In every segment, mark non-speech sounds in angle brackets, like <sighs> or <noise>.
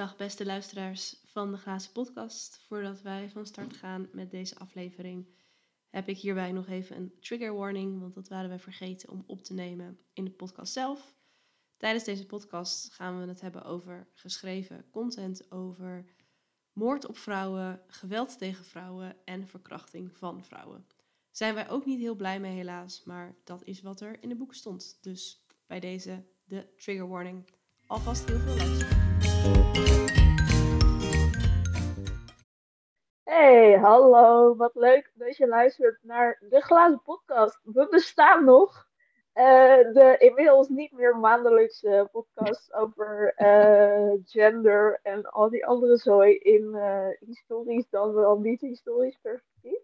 Dag beste luisteraars van de Glazen Podcast. Voordat wij van start gaan met deze aflevering, heb ik hierbij nog even een trigger warning, want dat waren wij vergeten om op te nemen in de podcast zelf. Tijdens deze podcast gaan we het hebben over geschreven content, over moord op vrouwen, geweld tegen vrouwen en verkrachting van vrouwen. Zijn wij ook niet heel blij mee helaas, maar dat is wat er in de boeken stond. Dus bij deze de trigger warning. Alvast heel veel luisteren. Hey, hallo. Wat leuk dat je luistert naar de Glazen Podcast. We bestaan nog. Eh, de inmiddels niet meer maandelijkse podcast over eh, gender en al die andere zooi in uh, historisch dan wel niet historisch perspectief.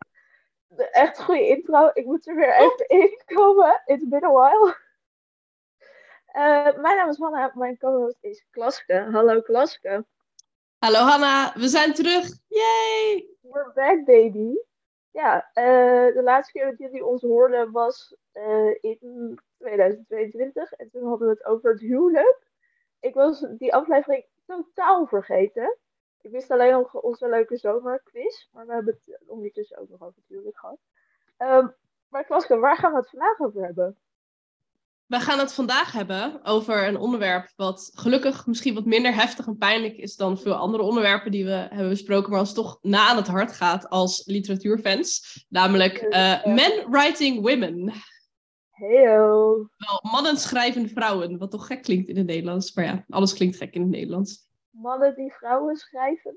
De echt goede intro. Ik moet er weer even in komen. It's been a while. Mijn naam is Hanna. Mijn co-host is Klaske. Hallo Klaske. Hallo Hanna, we zijn terug. Yay! We're back, baby. Ja, uh, de laatste keer dat jullie ons hoorden was uh, in 2022. En toen hadden we het over het huwelijk. Ik was die aflevering totaal vergeten. Ik wist alleen nog onze leuke zomerquiz. Maar we hebben het ondertussen ook nog over het huwelijk gehad. Um, maar Klaske, waar gaan we het vandaag over hebben? We gaan het vandaag hebben over een onderwerp wat gelukkig misschien wat minder heftig en pijnlijk is dan veel andere onderwerpen die we hebben besproken, maar ons toch na aan het hart gaat als literatuurfans. Namelijk uh, Men Writing Women. Heyo. Wel, mannen schrijven vrouwen, wat toch gek klinkt in het Nederlands. Maar ja, alles klinkt gek in het Nederlands. Mannen die vrouwen schrijven?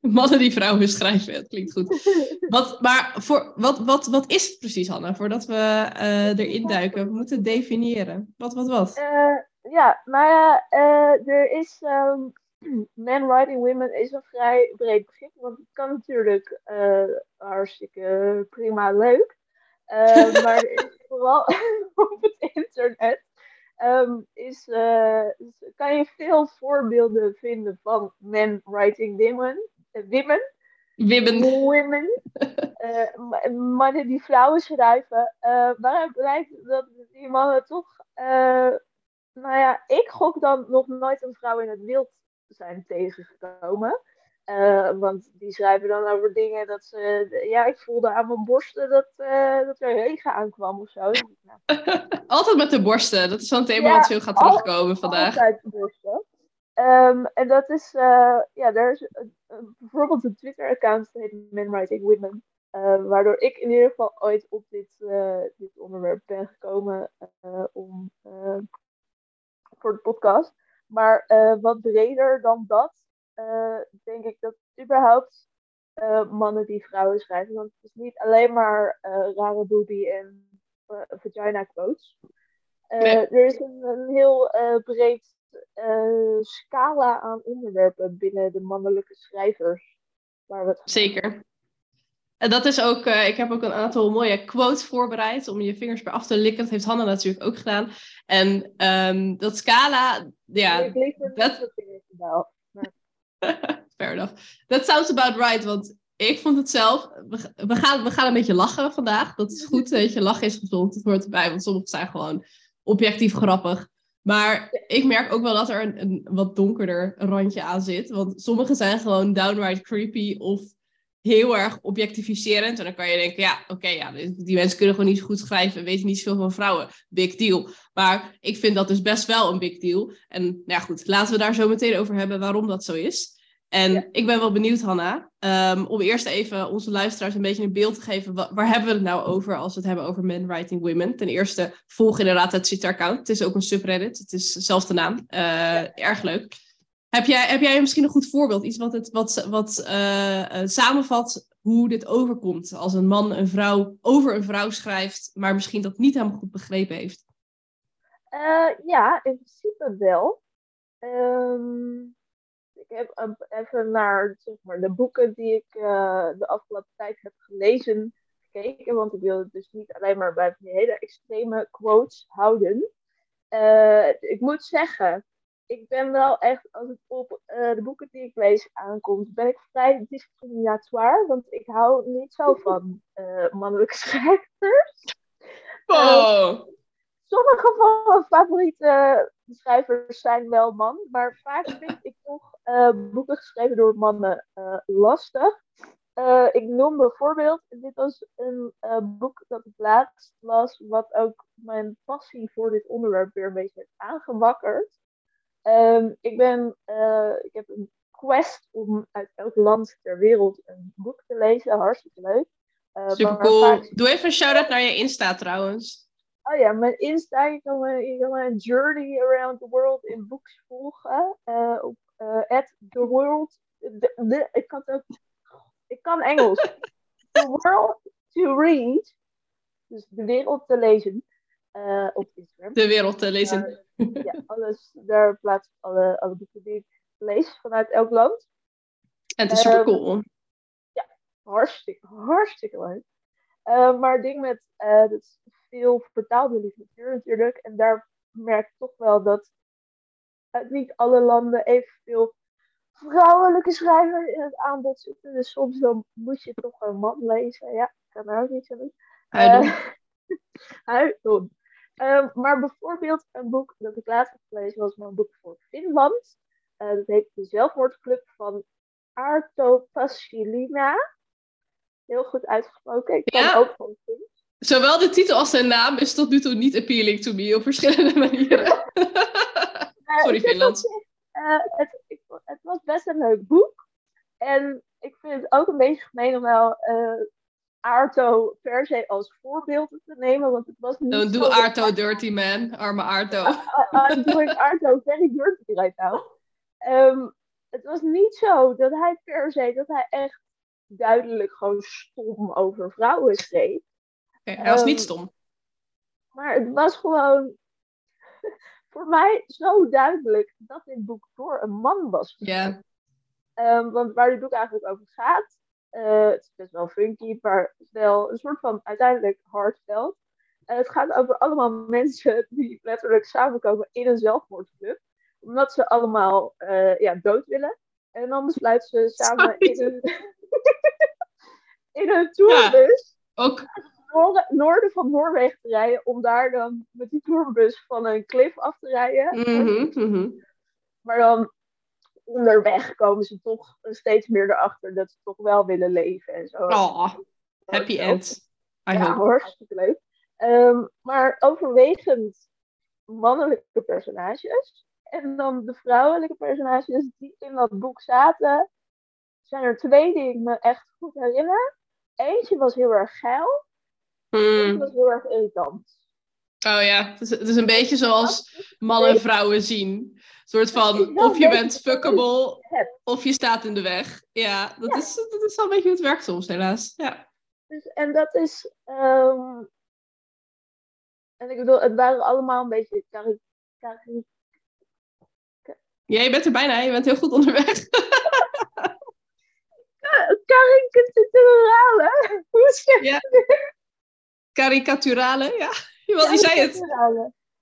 <laughs> Mannen die vrouwen schrijven, het klinkt goed. wat, maar voor, wat, wat, wat is het precies, Hanna, voordat we uh, erin duiken? We moeten definiëren. Wat, wat, wat? Uh, ja, nou ja, uh, er is... Um, <clears throat> men writing women is een vrij breed begrip, want het kan natuurlijk hartstikke prima leuk. <laughs> maar vooral <laughs> op het internet um, is, kan je veel voorbeelden vinden van men writing women women. Women. Women. <laughs> uh, mannen die vrouwen schrijven. Uh, waaruit blijkt dat die mannen toch. Uh, nou ja, ik gok dan nog nooit een vrouw in het wild zijn tegengekomen. want die schrijven dan over dingen dat ze. Ja, ik voelde aan mijn borsten dat, dat er regen aankwam of zo. Nou. <laughs> altijd met de borsten. Dat is zo'n thema ja, wat veel gaat terugkomen vandaag. Altijd de borsten. Um, en dat is, uh, ja, er is uh, bijvoorbeeld een Twitter-account dat heet Men Writing Women. Uh, waardoor ik in ieder geval ooit op dit, dit onderwerp ben gekomen om, voor de podcast. Maar wat breder dan dat, denk ik dat überhaupt mannen die vrouwen schrijven. Want het is niet alleen maar rare booby en vagina quotes. Er is een, een heel breed scala aan onderwerpen binnen de mannelijke schrijvers. Waar we het Zeker. En dat is ook, uh, ik heb ook een aantal mooie quotes voorbereid om je vingers bij af te likken. Dat heeft Hanna natuurlijk ook gedaan. En um, dat scala, ja. Dat... <laughs> Fair enough. That sounds about right, want ik vond het zelf. We, gaan, we gaan een beetje lachen vandaag. Dat is goed, weet je. Lachen is gezond. Dat hoort erbij, want sommige zijn gewoon objectief grappig. Maar ik merk ook wel dat er een, wat donkerder randje aan zit. Want sommige zijn gewoon downright creepy of heel erg objectificerend. En dan kan je denken, ja, oké, ja, die mensen kunnen gewoon niet zo goed schrijven, weten niet zoveel van vrouwen. Big deal. Maar ik vind dat dus best wel een big deal. En nou ja, goed, laten we daar zo meteen over hebben waarom dat zo is. En ik ben wel benieuwd, Hanna, um, om eerst even onze luisteraars een beetje een beeld te geven. Waar, hebben we het nou over als we het hebben over men writing women? Ten eerste, volg inderdaad het Twitter-account. Het is ook een subreddit. Het is zelfs de naam. Uh, Erg leuk. Heb jij, heb jij misschien een goed voorbeeld? Iets wat, het, wat, wat uh, samenvat hoe dit overkomt als een man een vrouw over een vrouw schrijft, maar misschien dat niet helemaal goed begrepen heeft? Uh, ja, in principe wel. Um heb even naar zeg maar, de boeken die ik uh, de afgelopen tijd heb gelezen gekeken. Want ik wil het dus niet alleen maar bij die hele extreme quotes houden. Uh, ik moet zeggen, ik ben wel echt, als het op uh, de boeken die ik lees aankomt, ben ik vrij discriminatoire. Want ik hou niet zo van mannelijke <laughs> schrijvers. Oh. Sommige van mijn favoriete schrijvers zijn wel man, maar vaak vind ik toch uh, boeken geschreven door mannen uh, lastig. Uh, ik noem bijvoorbeeld, dit was een boek dat ik laatst las, wat ook mijn passie voor dit onderwerp weer een beetje heeft aangewakkerd. Um, ik, ben, ik heb een quest om uit elk land ter wereld een boek te lezen, hartstikke leuk. Super cool. Doe even een shout-out naar je Insta trouwens. Oh ja, mijn Insta, je kan, je kan mijn journey around the world in books volgen. Uh, op uh, at the world. De, de, ik kan het ook. Ik kan Engels. <laughs> the world to read. Dus de wereld te lezen. Uh, op Instagram. De wereld te lezen. ja, alles. Daar plaats ik alle, alle boeken die ik lees vanuit elk land. En het is super cool. Um, ja, hartstikke, hartstikke leuk. Maar het ding met, dat veel vertaalde literatuur natuurlijk. En daar merk ik toch wel dat uit niet alle landen evenveel vrouwelijke schrijvers in het aanbod zitten. Dus soms dan moet je toch een man lezen. Ja, ik kan er ook niet aan doen. Uh, uh, maar bijvoorbeeld een boek dat ik laatst heb gelezen was mijn boek voor Finland. Uh, dat heet De Zelfmoordclub van Arto Pasilina. Heel goed uitgesproken. Ik kan ja. ook van Finland. Zowel de titel als zijn naam is tot nu toe niet appealing to me op verschillende <laughs> manieren. Sorry, Finland. Uh, het, het, was best een leuk boek. En ik vind het ook een beetje gemeen om wel uh, Arto per se als voorbeeld te nemen. Want het was niet Don't do Arto dirty man, arme Arto. I'm doing Arto very dirty right now. Um, het was niet zo dat hij per se, dat hij echt duidelijk gewoon stom over vrouwen schreef. Okay, hij was um, niet stom. Maar het was gewoon <laughs> voor mij zo duidelijk dat dit boek voor een man was. Ja. Yeah. Um, want waar dit boek eigenlijk over gaat, uh, het is best wel funky, maar wel een soort van uiteindelijk hardveld. Uh, het gaat over allemaal <laughs> mensen die letterlijk samenkomen in een zelfmoordclub. Omdat ze allemaal uh, ja, dood willen. En dan besluiten ze samen in een, <laughs> in een tourbus. Ja, ook noorden van Noorwegen te rijden. Om daar dan met die tourbus van een klif af te rijden. Mm -hmm, mm -hmm. Maar dan onderweg komen ze toch steeds meer erachter dat ze toch wel willen leven en zo. Oh, happy end. I ja, hope. hartstikke leuk. Um, maar overwegend mannelijke personages. En dan de vrouwelijke personages die in dat boek zaten. Zijn er twee die ik me echt goed herinner. Eentje was heel erg geil. Hmm. Dat was heel erg irritant. Oh ja, het is, het is een beetje zoals mannen en vrouwen zien. Een soort van, of je bent fuckable, of je staat in de weg. Ja, dat, Ja. Is, dat is wel een beetje hoe het werkt soms, helaas. Ja. Dus, en dat is. ehm, en ik bedoel, het waren allemaal een beetje. Cari Ja, je bent er bijna, je bent heel goed onderweg. <laughs> karikaturale. Hoe zeg je Ja. <laughs> Karikaturale, ja. <laughs> Jawel, die zei het.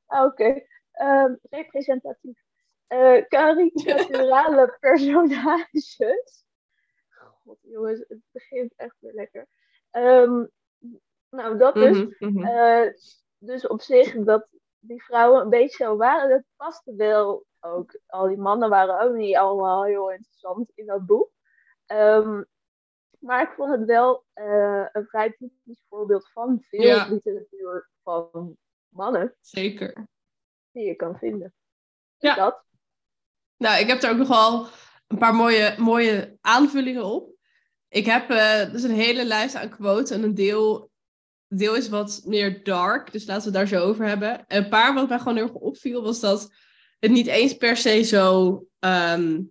Ah, Oké. Ehm, representatief. Eh karikaturale <laughs> personages. God, jongens, het begint echt weer lekker. Ehm, nou, dat dus. Mhm, mhm. Eh, dus op zich, dat die vrouwen een beetje zo waren, dat paste wel ook. Al die mannen waren ook niet allemaal heel interessant in dat boek. Ehm, maar ik vond het wel eh, een vrij typisch voorbeeld van veel Ja. literatuur van mannen Zeker. die je kan vinden. Ja. Dat. Nou, ik heb er ook nog wel een paar mooie, mooie aanvullingen op. Ik heb eh dus een hele lijst aan quotes en een deel, deel is wat meer dark, dus laten we het daar zo over hebben. En een paar wat mij gewoon heel erg opviel was dat het niet eens per se zo... ehm,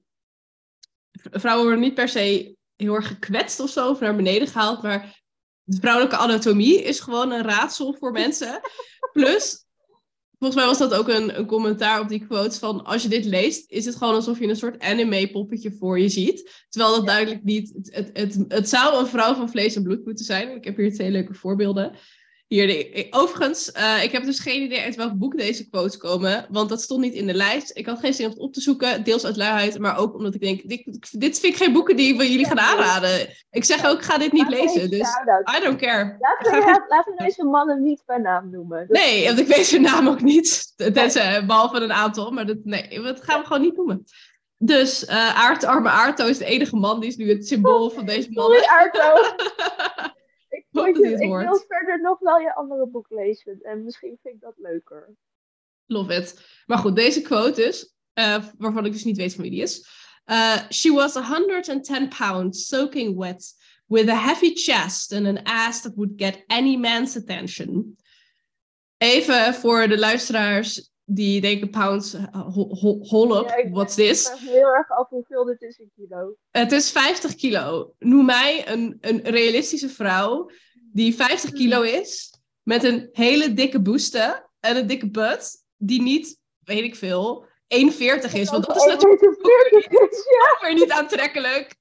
vrouwen worden niet per se heel erg gekwetst of zo, of naar beneden gehaald, maar de vrouwelijke anatomie is gewoon een raadsel voor <laughs> mensen. Plus, volgens mij was dat ook een, een commentaar op die quotes van als je dit leest, is het gewoon alsof je een soort anime poppetje voor je ziet. Terwijl dat duidelijk niet, het, het, het, het zou een vrouw van vlees en bloed moeten zijn. Ik heb hier twee leuke voorbeelden. Hier, overigens, uh, ik heb dus geen idee uit welk boek deze quotes komen, want dat stond niet in de lijst. Ik had geen zin om het op te zoeken, deels uit luiheid, maar ook omdat ik denk, dit, dit vind ik geen boeken die we jullie gaan aanraden. Ik zeg ook, ga dit niet lezen, dus I don't care. Laten we, laten we deze mannen niet bij naam noemen. nee, want ik weet hun naam ook niet, tenzij, behalve een aantal, maar dat, nee, dat gaan we gewoon niet noemen. Dus uh, Aart, arme Aarto is de enige man, die is nu het symbool van deze mannen. Sorry Aarto. <laughs> ik, wil verder nog wel je andere boek lezen. En misschien vind ik dat leuker. Love it. Maar goed, deze quote is, uh, waarvan ik dus niet weet van wie die is. Uh, she was 110 pounds, soaking wet, with a heavy chest and an ass that would get any man's attention. Even voor de luisteraars die denken pounds, uh, hol up, ja, what's this? Ik heel erg af hoeveel dit is in kilo. Het is 50 kilo. Noem mij een, een realistische vrouw die 50 kilo is, met een hele dikke boeste en een dikke butt, die niet, weet ik veel, 1,40 is. Want dat is natuurlijk <laughs> weer niet aantrekkelijk.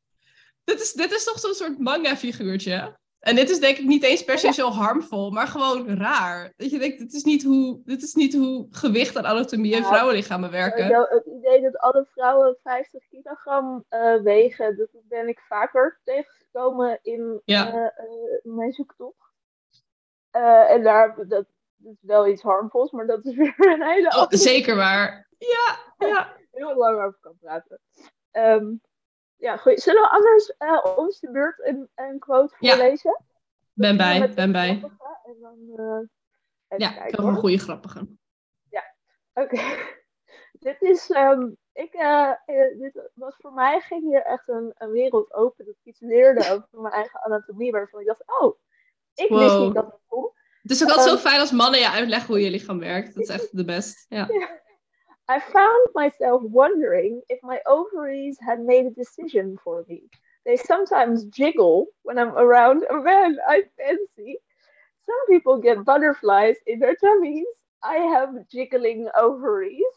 Dit is, dit is toch zo'n soort manga-figuurtje. En dit is denk ik niet eens per se zo harmvol, maar gewoon raar. Dat je denkt, dit is niet hoe, dit is niet hoe gewicht en anatomie en vrouwenlichamen werken. Het idee dat alle vrouwen 50 kilogram uh, wegen, dat ben ik vaker tegengekomen in ja. uh, uh, mijn zoektocht. en daar, dat, is wel iets harmvols, maar dat is <laughs> weer een hele oh, Zeker waar. Ja, ja. <laughs> Heel lang over kan praten. Um, ja, goed. Zullen we anders ons de beurt een, een quote voorlezen? Ja. Ben bij, ben bij. En dan, ja, ik heb een goede grappige. Ja, oké. <laughs> dit is, um, ik, uh, dit was voor mij, ging hier echt een, een wereld open. Dat ik iets leerde over mijn eigen anatomie, waarvan ik dacht, oh, ik wow. wist niet dat het kon. Het is ook altijd um, zo fijn als mannen je uitleggen hoe je lichaam werkt. Dat is echt de best. Ja. ja. <laughs> I found myself wondering if my ovaries had made a decision for me. They sometimes jiggle when I'm around a man I fancy. Some people get butterflies in their tummies. I have jiggling ovaries.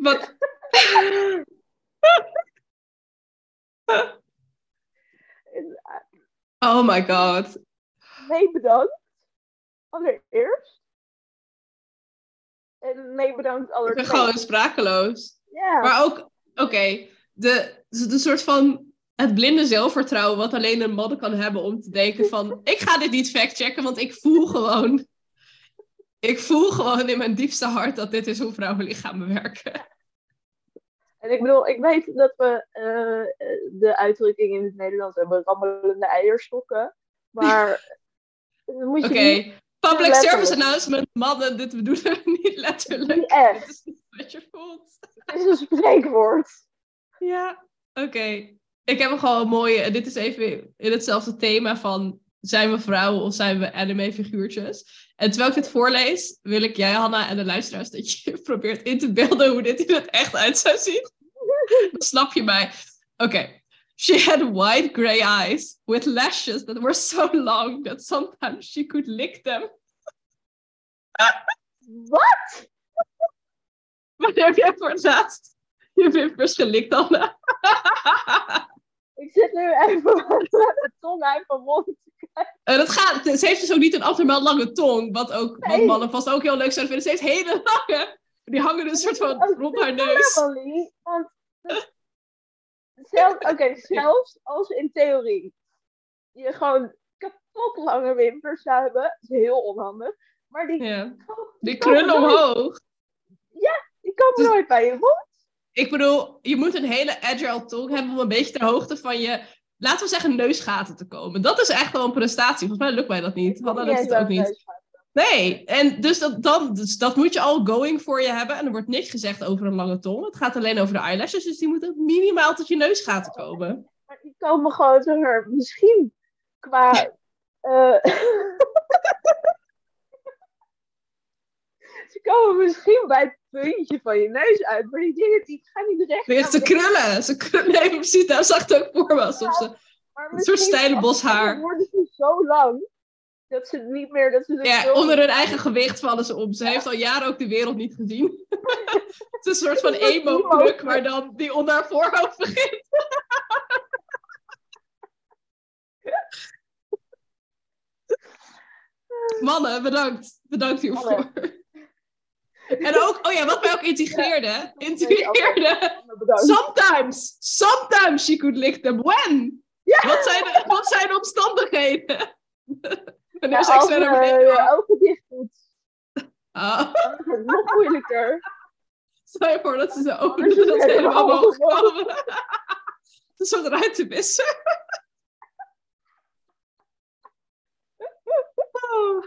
But. oh my god. Nee, bedankt. Allereerst. En nee, bedankt alle Ik ben gewoon sprakeloos. Ja. Maar ook, oké, de, de soort van het blinde zelfvertrouwen wat alleen een man kan hebben om te denken van, ik ga dit niet factchecken, want ik voel gewoon, ik voel gewoon in mijn diepste hart dat dit is hoe vrouwenlichamen werken. En ik bedoel, ik weet dat we uh, de uitdrukking in het Nederlands hebben, rammelende eierstokken. Maar <laughs> Oké, Public service announcement, mannen, dit bedoelen we <laughs> niet letterlijk. Niet echt. Dit is niet wat je voelt. Het is een spreekwoord. Ja, oké. Ik heb gewoon een mooie, dit is even in hetzelfde thema van zijn we vrouwen of zijn we anime figuurtjes? En terwijl ik dit voorlees, wil ik jij, Hanna, en de luisteraars dat je <laughs> probeert in te beelden hoe dit in het echt uit zou zien. Dan snap je mij. Oké. She had wide gray eyes with lashes that were so long that sometimes she could lick them. Wat? Wanneer heb jij voor het laatst je wimpers gelikt, Anna? Ik zit nu even <laughs> met de tong uit mijn mond te kijken. Uh, dat gaat, ze heeft dus ook niet een abnormaal lange tong, wat, ook, wat mannen vast ook heel leuk zouden vinden. Ze heeft hele lange, die hangen een soort van rond haar neus. Want Zelf, <laughs> Oké, zelfs als in theorie je gewoon kapot lange wimpers zou hebben, is heel onhandig. Maar die, ja. die, krullen omhoog. Ja, die komen dus, nooit bij je mond. Ik bedoel, je moet een hele agile tong hebben om een beetje ter hoogte van je, laten we zeggen, neusgaten te komen. Dat is echt wel een prestatie. Volgens mij lukt mij dat niet. Hadden dat het ook niet. Nee, en dus dat, dan, dus dat moet je al going voor je hebben. En er wordt niks gezegd over een lange tong. Het gaat alleen over de eyelashes, dus die moeten minimaal tot je neusgaten komen. Maar die komen gewoon zo misschien qua... Uh, <laughs> ze komen misschien bij puntje van je neus uit, maar die dingen die gaan niet recht. Nee, ze krullen. Ze krullen. Nee, precies, daar zag het ook voor me. Alsof ze een soort steile boshaar. Dan worden ze zo lang dat ze niet meer... Dat ze ja, onder hun eigen gewicht vallen ze om. Ze heeft al jaren ook de wereld niet gezien. <laughs> het is een soort van <laughs> emo-pluk, maar dan die onder haar voorhoofd begint. <laughs> Mannen, bedankt. Bedankt hiervoor. En ook, oh ja, wat mij ook integreerde. Integreerde. Sometimes, sometimes she could lick them. When? Ja. Wat, zijn de, wat zijn de omstandigheden? Wanneer Ja, seks verder gaat. ogen dicht doet, is <laughs> het nog moeilijker. stel je voor dat ze zo open dat ze helemaal gewoon. komen. <laughs> Is een soort ruitenwisser. <laughs> Oh.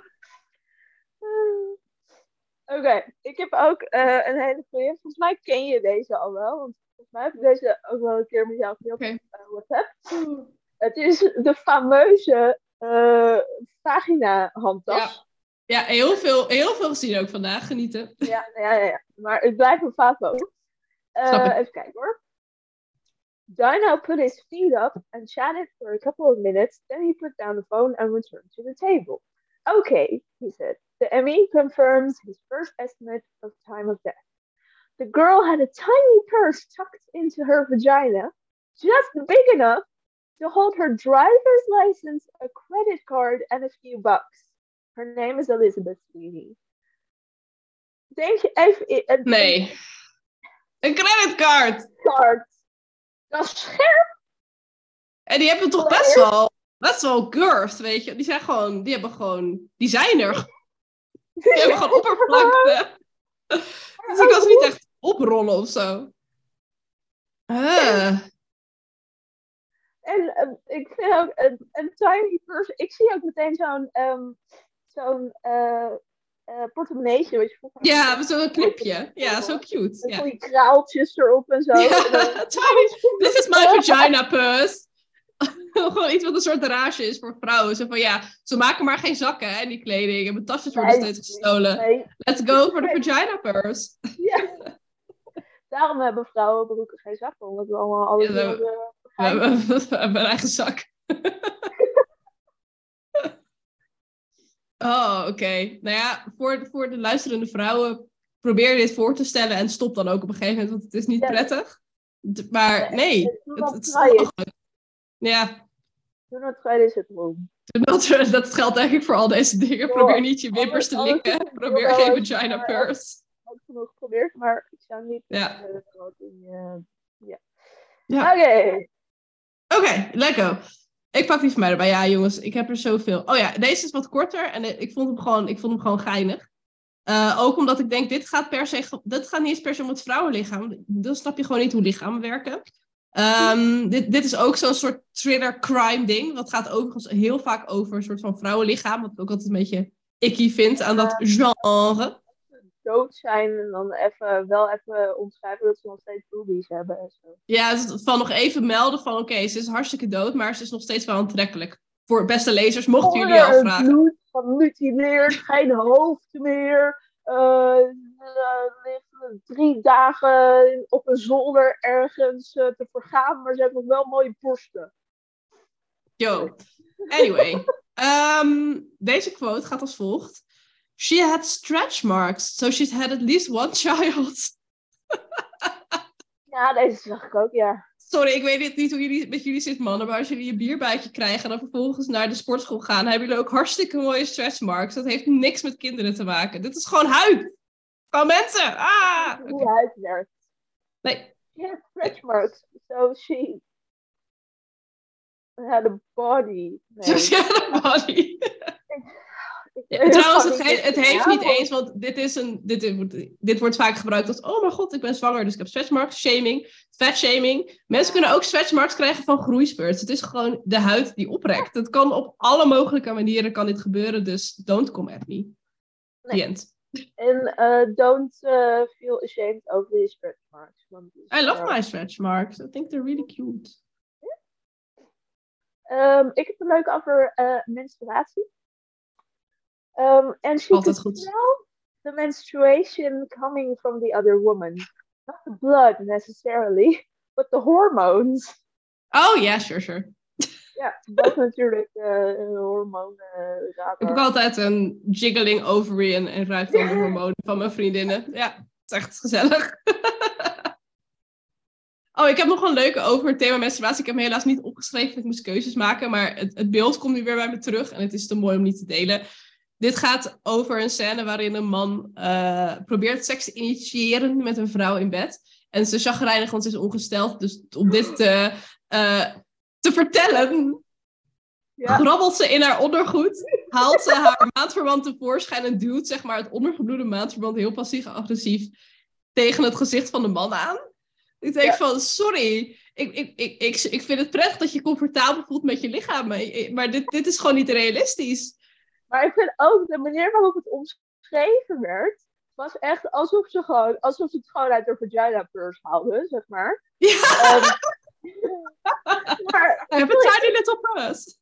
Oké, ik heb ook eh, een hele goeie. Volgens mij ken je deze al wel. Want volgens mij heb ik deze ook wel een keer met jou op eh, WhatsApp. Het is de fameuze eh, vagina-handtas. Ja, heel veel, heel veel gezien ook vandaag. Genieten. Ja, ja, ja, ja. Maar het blijft een favo. Even kijken hoor. Dino put his feet up and chatted for a couple of minutes. Then he put down the phone and returned to the table. Okay, he said. The ME confirms his first estimate of time of death. The girl had a tiny purse tucked into her vagina, just big enough to hold her driver's license, a credit card, and a few bucks. Her name is Elizabeth Sweeney. Denk even... een Nee. Een creditcard. Card. Dat is scherp. En die hebben toch best wel, best wel girth, weet je. Die zijn gewoon, die hebben gewoon, die zijn er. Die hebben gewoon oppervlakte. <laughs> Dus ik kan ze niet echt oprollen of zo. Ah. En ehm, ik vind ook een, een tiny purse. Ik zie ook meteen zo'n ehm zo'n eh eh, portemonneetje. Weet je, volgens mij- Ja, zo'n clipje. Ja, zo cute. Met Ja. die kraaltjes erop en zo. Ja, En dan- <laughs> tiny. <laughs> This is my vagina purse. <laughs> Gewoon iets wat een soort garage is voor vrouwen. Zo van ja, ze maken maar geen zakken hè, die kleding. En mijn tasjes worden Nee, steeds gestolen. Nee, Let's go for the vagina purse. <laughs> ja. Daarom hebben vrouwenbroeken geen zakken. Omdat we allemaal alles Ja, eh, We hebben, <laughs> we hebben een eigen zak. oh, oké. Nou ja, voor, voor de luisterende vrouwen, probeer dit voor te stellen en stop dan ook op een gegeven moment, want het is niet Ja. prettig. Maar nee, het, het is. Ja, Do not try this at home. dat, dat geldt eigenlijk voor al deze dingen. Probeer niet je wimpers te likken. Probeer geen vagina purse. Ook genoeg geprobeerd, maar ik zou niet... Ja. groot in, eh, Ja. Oké. Oké, lekker. Ik pak die van mij erbij. Ja, jongens, ik heb er zoveel. Oh ja, deze is wat korter en ik vond hem gewoon, ik vond hem gewoon geinig. Eh, ook omdat ik denk, dit gaat, per se, dit gaat niet eens per se om het vrouwenlichaam. Dan snap je gewoon niet hoe lichamen werken. Ehm, dit, dit is ook zo'n soort thriller crime ding. Dat gaat overigens heel vaak over een soort van vrouwenlichaam. Wat ik ook altijd een beetje icky vind aan dat genre. dood zijn en dan even, wel even omschrijven dat ze nog steeds boobies hebben en zo. Ja, dus van nog even melden van oké, ze is hartstikke dood, maar ze is nog steeds wel aantrekkelijk. Voor beste lezers, mochten jullie Onder het afvragen. bloed gemutileerd, geen hoofd meer. eh, ligt drie dagen op een zolder ergens eh, te vergaan, maar ze heeft nog wel mooie borsten. Yo. Anyway. ehm, deze quote gaat als volgt. She had stretch marks, so she's had at least one child. <laughs> Ja, deze zag ik ook, ja. Sorry, ik weet niet- niet hoe jullie, met jullie zit, mannen. Maar als jullie je bierbuikje krijgen en dan vervolgens naar de sportschool gaan, hebben jullie ook hartstikke mooie stretch marks. Dat heeft niks met kinderen te maken. Dit is gewoon huid. Van mensen. Ah! Hoe werkt. Nee. She had stretch marks, so she had a body. Nee. Sociale body. Ik Ja, weet trouwens, het, het heeft niet eens, want dit, is een, dit, wordt- dit wordt vaak gebruikt als, oh mijn god, ik ben zwanger, dus ik heb stretchmarks, shaming, fat shaming. Mensen kunnen ook stretchmarks krijgen van groeispurts. Het is gewoon de huid die oprekt. Het kan op alle mogelijke manieren kan dit gebeuren, dus don't come at me. The Nee. End. En eh, don't eh, feel ashamed over these stretch marks. I love my stretch marks. I think they're really cute. ehm, ik heb een leuke over eh, menstruatie. Um, and she Altijd could goed. smell the menstruation coming from the other woman. Not the blood necessarily, but the hormones. Oh ja, sure, sure. Ja, dat is natuurlijk eh een hormonen. Ik heb ook altijd een jiggling ovary en, en ruikt dan de <laughs> hormonen van mijn vriendinnen. Ja, het is echt gezellig. <laughs> oh, ik heb nog een leuke over het thema menstruatie. Ik heb hem helaas niet opgeschreven, ik moest keuzes maken. Maar het, het beeld komt nu weer bij me terug en het is te mooi om niet te delen. Dit gaat over een scène waarin een man uh, probeert seks te initiëren met een vrouw in bed. En ze chagrijnig, want ze is ongesteld. Dus om dit te, uh, te vertellen, ja. grabbelt ze in haar ondergoed. Haalt ze haar <laughs> maandverband tevoorschijn en duwt zeg maar, het ondergebloede maandverband heel passief-agressief tegen het gezicht van de man aan. Ik denk van, sorry, ik, ik, ik, ik, ik vind het prettig dat je comfortabel voelt met je lichaam, maar dit, dit is gewoon niet realistisch. Maar ik vind ook de manier waarop het omschreven werd, was echt alsof ze gewoon, alsof ze het gewoon uit de vagina purse haalden, zeg maar. Ja. Um, maar, I have a tiny little purse.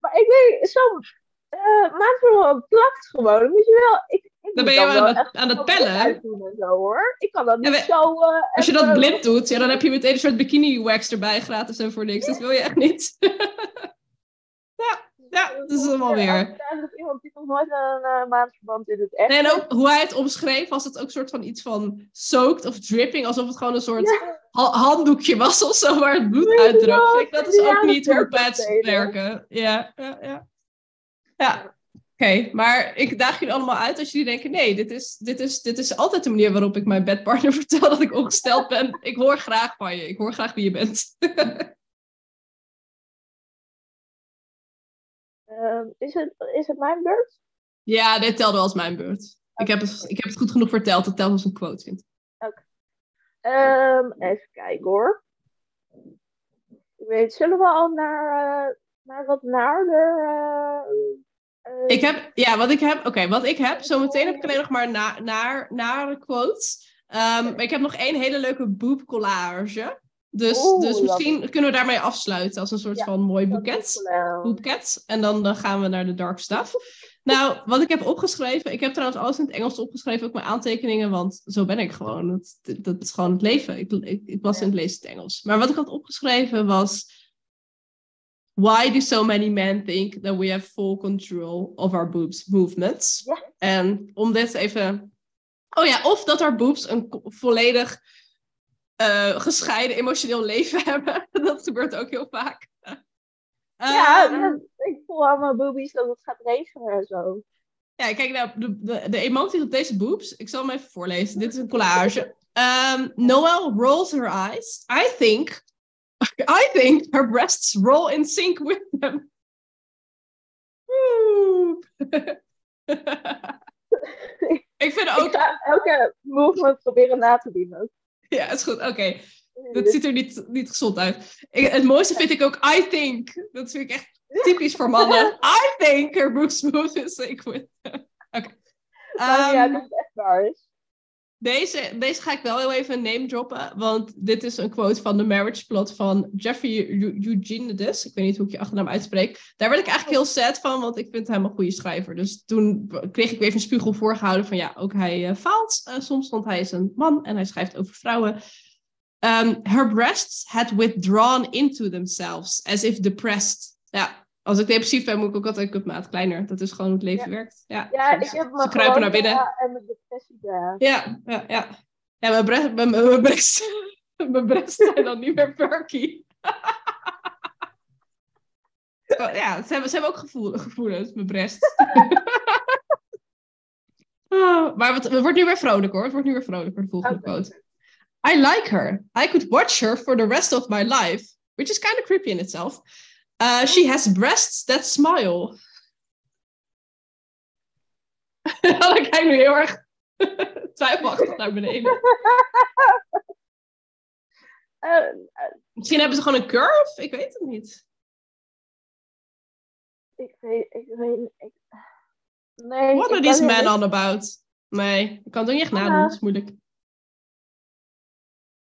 maar ik denk, zo'n uh, maandverband plakt gewoon. Dan moet je wel, ik, ik dan ben je aan het, aan het pellen. Zo, hoor. Ik kan dat niet zo... Uh, als je dat blind doet, ja, dan heb je meteen een soort bikini wax erbij gratis en voor niks. Dat wil je echt niet. <laughs> ja. Ja, dat is hem alweer. Dat iemand die nog nooit een uh, maandverband in het echt. En ook hoe hij het omschreef, was het ook een soort van iets van soaked of dripping. Alsof het gewoon een soort handdoekje was of zo, waar het bloed nee, uitdroogt. Dat is ook niet hoe pads werken. Ja, ja, ja. Ja, oké. Maar ik daag jullie allemaal uit als jullie denken: nee, dit is, dit, is, dit is altijd de manier waarop ik mijn bedpartner <laughs> vertel dat ik ongesteld ben. Ik hoor graag van je. Ik hoor graag wie je bent. <laughs> Uh, is, het, is het mijn beurt? Ja, dit telde als mijn beurt. Ik, heb het, ik heb het goed genoeg verteld. Het telt als een quote, vind Oké. Um, even kijken hoor. Ik weet, zullen we al naar, uh, naar wat naarder... Uh, ik heb, ja, wat ik heb, oké, wat ik heb, zometeen heb ik alleen nog maar na, naar, naar quotes. Um, maar ik heb nog één hele leuke boob Dus, dus misschien kunnen we daarmee afsluiten als een soort van mooi boeket. boeket. En dan, dan gaan we naar de dark stuff. <laughs> Nou, wat ik heb opgeschreven, ik heb trouwens alles in het Engels opgeschreven, ook mijn aantekeningen, want zo ben ik gewoon. Dat, dat is gewoon het leven. Ik, ik, ik was in het lezen het Engels. Maar wat ik had opgeschreven was. Why do so many men think that we have full control of our boobs movements? En om dit even. Oh ja, of dat our boobs een volledig uh, gescheiden emotioneel leven <laughs> hebben. dat gebeurt ook heel vaak. ja, uh, ik voel allemaal boobies dat het gaat regenen en zo. Ja, kijk nou, de, de, de emoties op deze boobs. Ik zal hem even voorlezen. Dit is een collage. Um, Noelle rolls her eyes. I think, I think her breasts roll in sync with them. <laughs> <laughs> ik vind ook... Ik ga elke movement proberen na te doen <laughs> Ja, is goed. Oké. Okay. Dat ziet er niet, niet gezond uit. het mooiste vind ik ook I think. Dat vind ik echt typisch voor mannen. <laughs> I think her boobs smooth is <laughs> Oké. Okay. ja, dat is echt waar. Deze, deze ga ik wel heel even name droppen, want dit is een quote van de marriage plot van Jeffrey Eugenides. Ik weet niet hoe ik je achternaam uitspreek. Daar werd ik eigenlijk heel sad van, want ik vind hem een goede schrijver. Dus toen kreeg ik weer even een spiegel voorgehouden van ja, ook hij uh, faalt uh, soms, want hij is een man en hij schrijft over vrouwen. Um, her breasts had withdrawn into themselves, as if depressed. Ja, als ik depressief ben, moet ik ook altijd een maat kleiner. Dat is gewoon hoe het leven werkt. Ja, ja ik heb Ze kruipen naar binnen. en mijn depressie daar. Ja, ja, ja. Ja, mijn breast, mijn, mijn, breast <laughs> zijn dan niet meer perky. <laughs> ja, ze hebben, ze hebben ook gevoel, gevoelens, mijn breast. <laughs> oh, maar het, het, wordt nu weer vrolijk hoor. Het wordt nu weer vrolijk voor de volgende okay. quote. I like her. I could watch her for the rest of my life. Which is kind of creepy in itself. Uh, she has breasts that smile. <laughs> Dan kijk ik nu heel erg <laughs> twijfelachtig naar beneden. Uh, <laughs> Misschien hebben ze gewoon een curve? Ik weet het niet. Ik weet, ik weet, ik... Nee. What are these men on about? Nee, ik kan het ook niet echt nadoen, dat is moeilijk.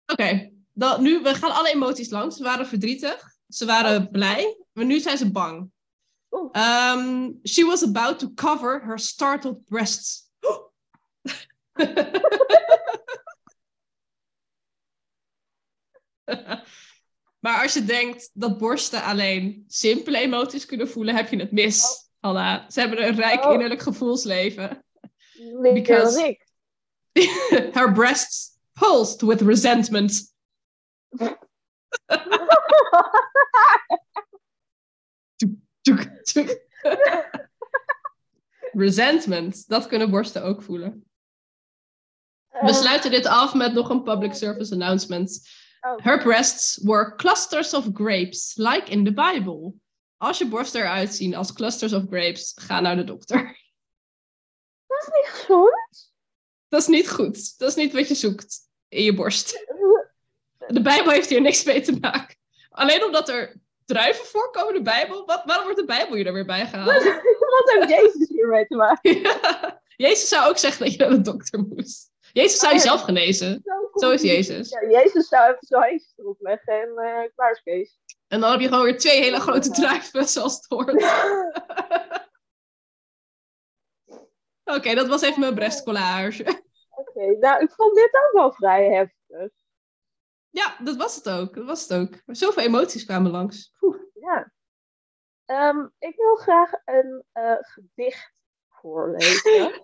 Oké, okay. nu, we gaan alle emoties langs. Ze waren verdrietig, ze waren blij, maar nu zijn ze bang. Um, she was about to cover her startled breasts. <gasps> maar als je denkt dat borsten alleen simpele emoties kunnen voelen, heb je het mis, oh. Hanna. Ze hebben een rijk oh. innerlijk gevoelsleven. Because <laughs> her breasts pulsed with resentment. <laughs> Resentment. Dat kunnen borsten ook voelen. Eh, We sluiten dit af met nog een public service announcement. oh, Her breasts were clusters of grapes, like in the Bible. Als je borsten eruit zien als clusters of grapes, ga naar de dokter. dat is niet gezond. Dat is niet goed. Dat is niet wat je zoekt in je borst. De Bijbel heeft hier niks mee te maken. Alleen omdat er druiven voorkomen in de Bijbel. Wat, waarom wordt de Bijbel hier dan weer bij gehaald? <laughs> Wat heeft Jezus hiermee te maken? Ja. Jezus zou ook zeggen dat je naar de dokter moest. Jezus zou Oh, je ja. zelf genezen. Zo Zo is. Jezus. Ja, Jezus zou even zo handjes erop leggen en eh klaar is Kees. En dan heb je gewoon weer twee hele grote druiven zoals het hoort. <laughs> Oké, dat was even mijn breastcollage. Oké, nou, ik vond dit ook wel vrij heftig. Ja, dat was het ook. Dat was het ook. Zoveel emoties kwamen langs. Oeh. Ja. Ehm, ik wil graag een eh, gedicht voorlezen. <laughs>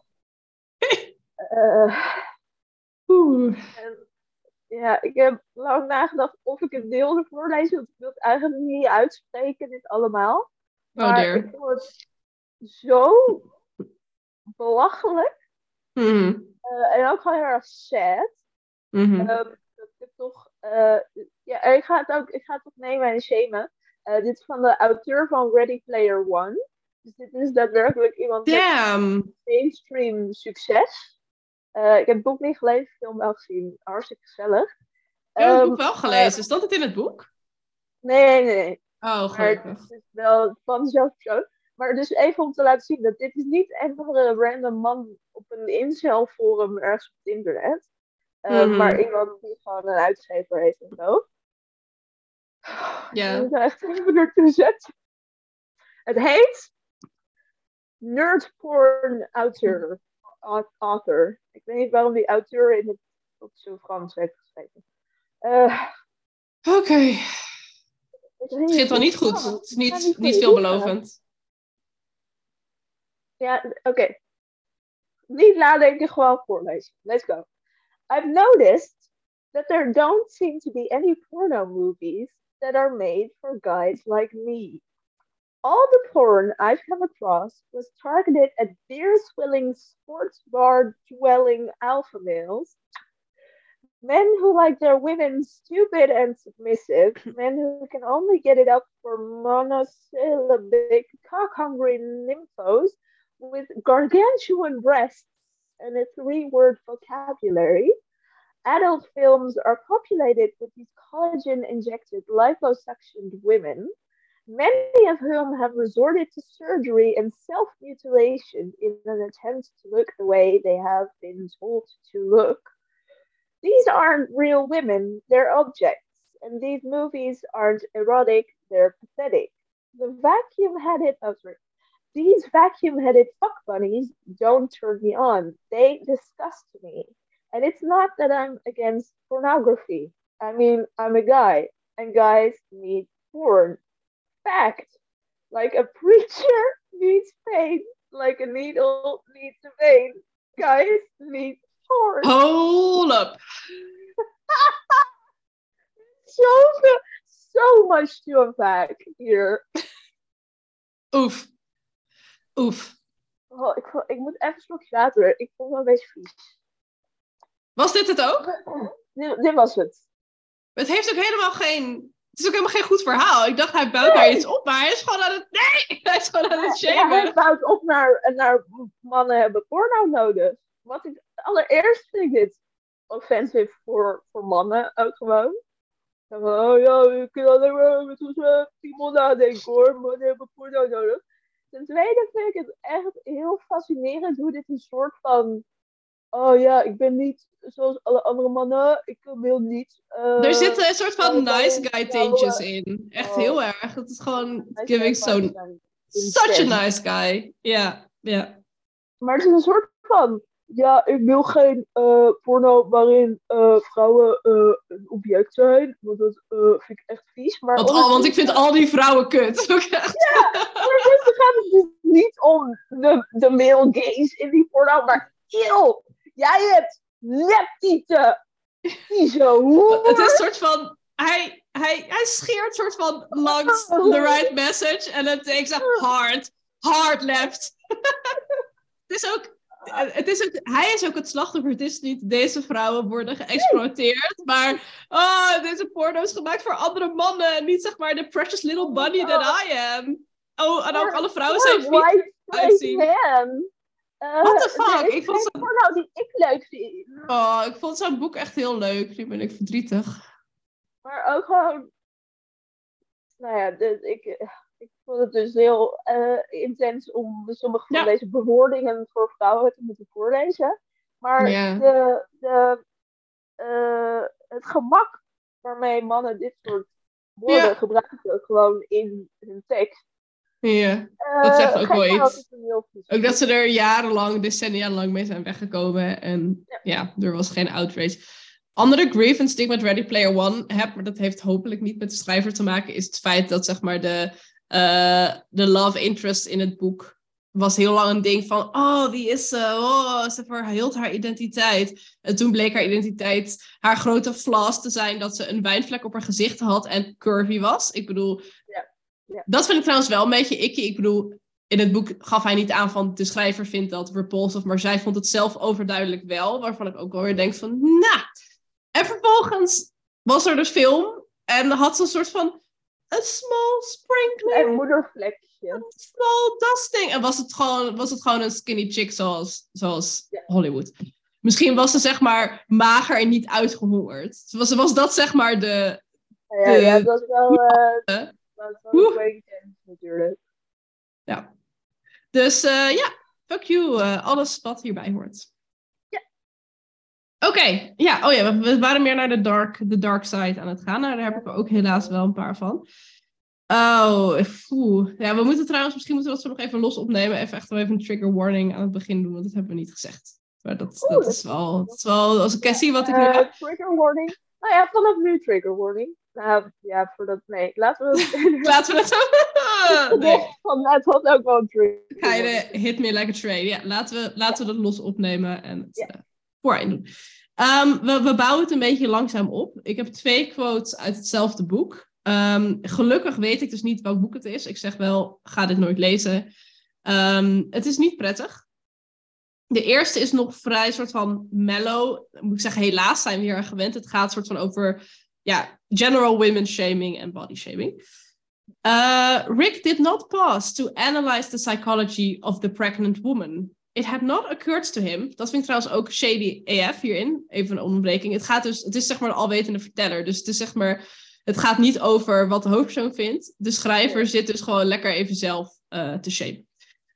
Eh, Oeh. en, ja, ik heb lang nagedacht of ik het wilde voorlezen, want ik wil het eigenlijk niet uitspreken, dit allemaal. Oh Maar dear. ik vond het zo belachelijk Mhm. eh, en ook gewoon heel erg sad. Mhm. Ehm, dat ik toch, eh, ja, ik ga het ook, ik ga het ook nemen en shamen. Eh, dit is van de auteur van Ready Player One. Dus dit is daadwerkelijk iemand met Damn. mainstream succes. Eh, ik heb het boek niet gelezen, film wel gezien. Hartstikke gezellig. Ik heb het Ehm, boek wel gelezen. Stond het in het boek? nee, nee, nee. Oh, Maar gelukkig. het is wel van dezelfde persoon. Maar dus even om te laten zien dat dit is niet een andere random man op een incelforum ergens op het internet. Eh, Mhm. Maar iemand die gewoon een uitgever heeft en zo. Ja. Ik moet echt even naartoe zetten. Het heet Nerd Porn Auteur. Au- Author. Ik weet niet waarom die auteur in het op zo Frans heeft geschreven. Eh, Oké. Het begint wel niet goed. Het is niet, niet veelbelovend. Ja, oké. Niet nadenken, gewoon voorlezen. Let's go. I've noticed that there don't seem to be any porno movies that are made for guys like me. All the porn I've come across was targeted at beer swilling, sports bar dwelling alpha males. Men who like their women stupid and submissive, <clears throat> men who can only get it up for monosyllabic, cock hungry nymphos with gargantuan breasts and a three word vocabulary. Adult films are populated with these collagen injected, liposuctioned women, many of whom have resorted to surgery and self mutilation in an attempt to look the way they have been told to look. These aren't real women, they're objects, and these movies aren't erotic, they're pathetic. The vacuum headed, oh, sorry. These vacuum headed fuck bunnies don't turn me on. They disgust me. And it's not that I'm against pornography. I mean, I'm a guy, and guys need porn. Fact. Like a preacher <laughs> needs pain, like a needle needs a vein. Guys need porn. Hold up. <laughs> So, so much to unpack here. Oef. Oef. Oh, ik, ik moet even een slokje water. Ik vond het wel een beetje vies. Was dit het ook? Dit, dit was het. Het heeft ook helemaal geen... Het is ook helemaal geen goed verhaal. Ik dacht, hij bouwt daar iets op, maar hij is gewoon aan het... Nee! Hij is gewoon aan het Ja, shamen. hij bouwt op naar, naar mannen hebben porno nodig. Wat ik, allereerst vind ik dit offensive voor, voor mannen ook gewoon. Van, oh ja, je kunt alleen maar met onze piemel nadenken hoor, mannen hebben porno nodig. Ten tweede vind ik het echt heel fascinerend hoe dit een soort van, oh ja, ik ben niet zoals alle andere mannen, ik wil niet. eh, Er zitten een soort van nice guy tintjes in. Echt oh. heel erg. Het is gewoon giving zo'n... Such a nice guy. Ja, ja. Maar het is een soort van. Ja, ik wil geen eh, porno waarin eh, vrouwen eh, een object zijn. Want dat vind ik echt vies. Maar Want, al, want ik vind al die vrouwen kut. Ook echt. ondertussen gaat het dus niet om de, de male gaze in die porno. Maar eeuw, jij hebt neptieten. Hoer. Het is een soort van... Hij, hij, hij scheert soort van langs the right message. En het takes a hard, hard left. <laughs> het is ook het is ook, hij is ook het slachtoffer. Het is niet deze vrouwen worden geëxploiteerd, maar oh, deze porno is gemaakt voor andere mannen. Niet zeg maar de precious little bunny that I am. Oh, en ook alle vrouwen zijn white uitzien. Uh, What the fuck? Ik vond zo'n porno die ik leuk vind. Oh, ik vond zo'n boek echt heel leuk. Nu ben ik verdrietig. Maar ook gewoon... Nou ja, dus ik ik vond het dus heel uh, intens om sommige van deze bewoordingen voor vrouwen te moeten voorlezen. Maar de, de, uh, het gemak waarmee mannen dit soort woorden ja. gebruiken, gewoon in hun tekst. Ja, uh, dat zegt ook wel iets. Ook dat ze er jarenlang, decennia lang mee zijn weggekomen. En ja, er was geen outrage. Andere grievance die ik met Ready Player One heb, maar dat heeft hopelijk niet met de schrijver te maken, is het feit dat zeg maar de de love interest in het boek was heel lang een ding van, oh, wie is ze? Oh, ze verhield haar identiteit. En toen bleek haar identiteit, haar grote flaws te zijn dat ze een wijnvlek op haar gezicht had en curvy was. Ik bedoel, ja. Ja. dat vind ik trouwens wel een beetje ikkie. Ik bedoel, in het boek gaf hij niet aan van de schrijver vindt dat repulsive, maar zij vond het zelf overduidelijk wel, waarvan ik ook wel weer denk van, nou. En vervolgens was er de film en had ze een soort van een small sprinkling. Een moedervlekje. Een small dusting. En was het gewoon, was het gewoon een skinny chick zoals, zoals Hollywood. Misschien was ze zeg maar mager en niet uitgehongerd. Was, was dat zeg maar de... Ja, ja, ja dat was wel, uh, dat was wel een natuurlijk. Ja. Dus uh, ja, fuck you. Uh, alles wat hierbij hoort. Oké, ja, oh ja, we, waren meer naar de dark, de dark side aan het gaan. Nou, daar heb ik er ook helaas wel een paar van. Oh, poeh. Ja, we moeten trouwens, misschien moeten we dat zo nog even los opnemen. Even echt wel even een trigger warning aan het begin doen, want dat hebben we niet gezegd. Maar dat, dat, is, wel, dat is wel, als ik zie wat ik nu uh, Trigger warning? Nou ja, vanaf nu trigger warning. Nou ja, voordat, nee, laten we het... <laughs> laten we het <laughs> nee. Van, het had ook wel een trigger. Ga je de hit me like a train. Ja, laten we, laten we dat los opnemen en het, ja. Voorin doen. Um, we, we, bouwen het een beetje langzaam op. Ik heb twee quotes uit hetzelfde boek. Um, gelukkig weet ik dus niet welk boek het is. Ik zeg wel, ga dit nooit lezen. Um, het is niet prettig. De eerste is nog vrij soort van mellow. Moet ik zeggen, helaas zijn we hier aan gewend. Het gaat soort van over ja, general women shaming en body shaming. Uh, Rick did not pause to analyze the psychology of the pregnant woman it had not occurred to him. Dat vind ik trouwens ook shady AF hierin. Even een onderbreking. Het, gaat dus, het is zeg maar een alwetende verteller. Dus het is zeg maar. Het gaat niet over wat de hoofdpersoon vindt. De schrijver zit dus gewoon lekker even zelf uh, te shape.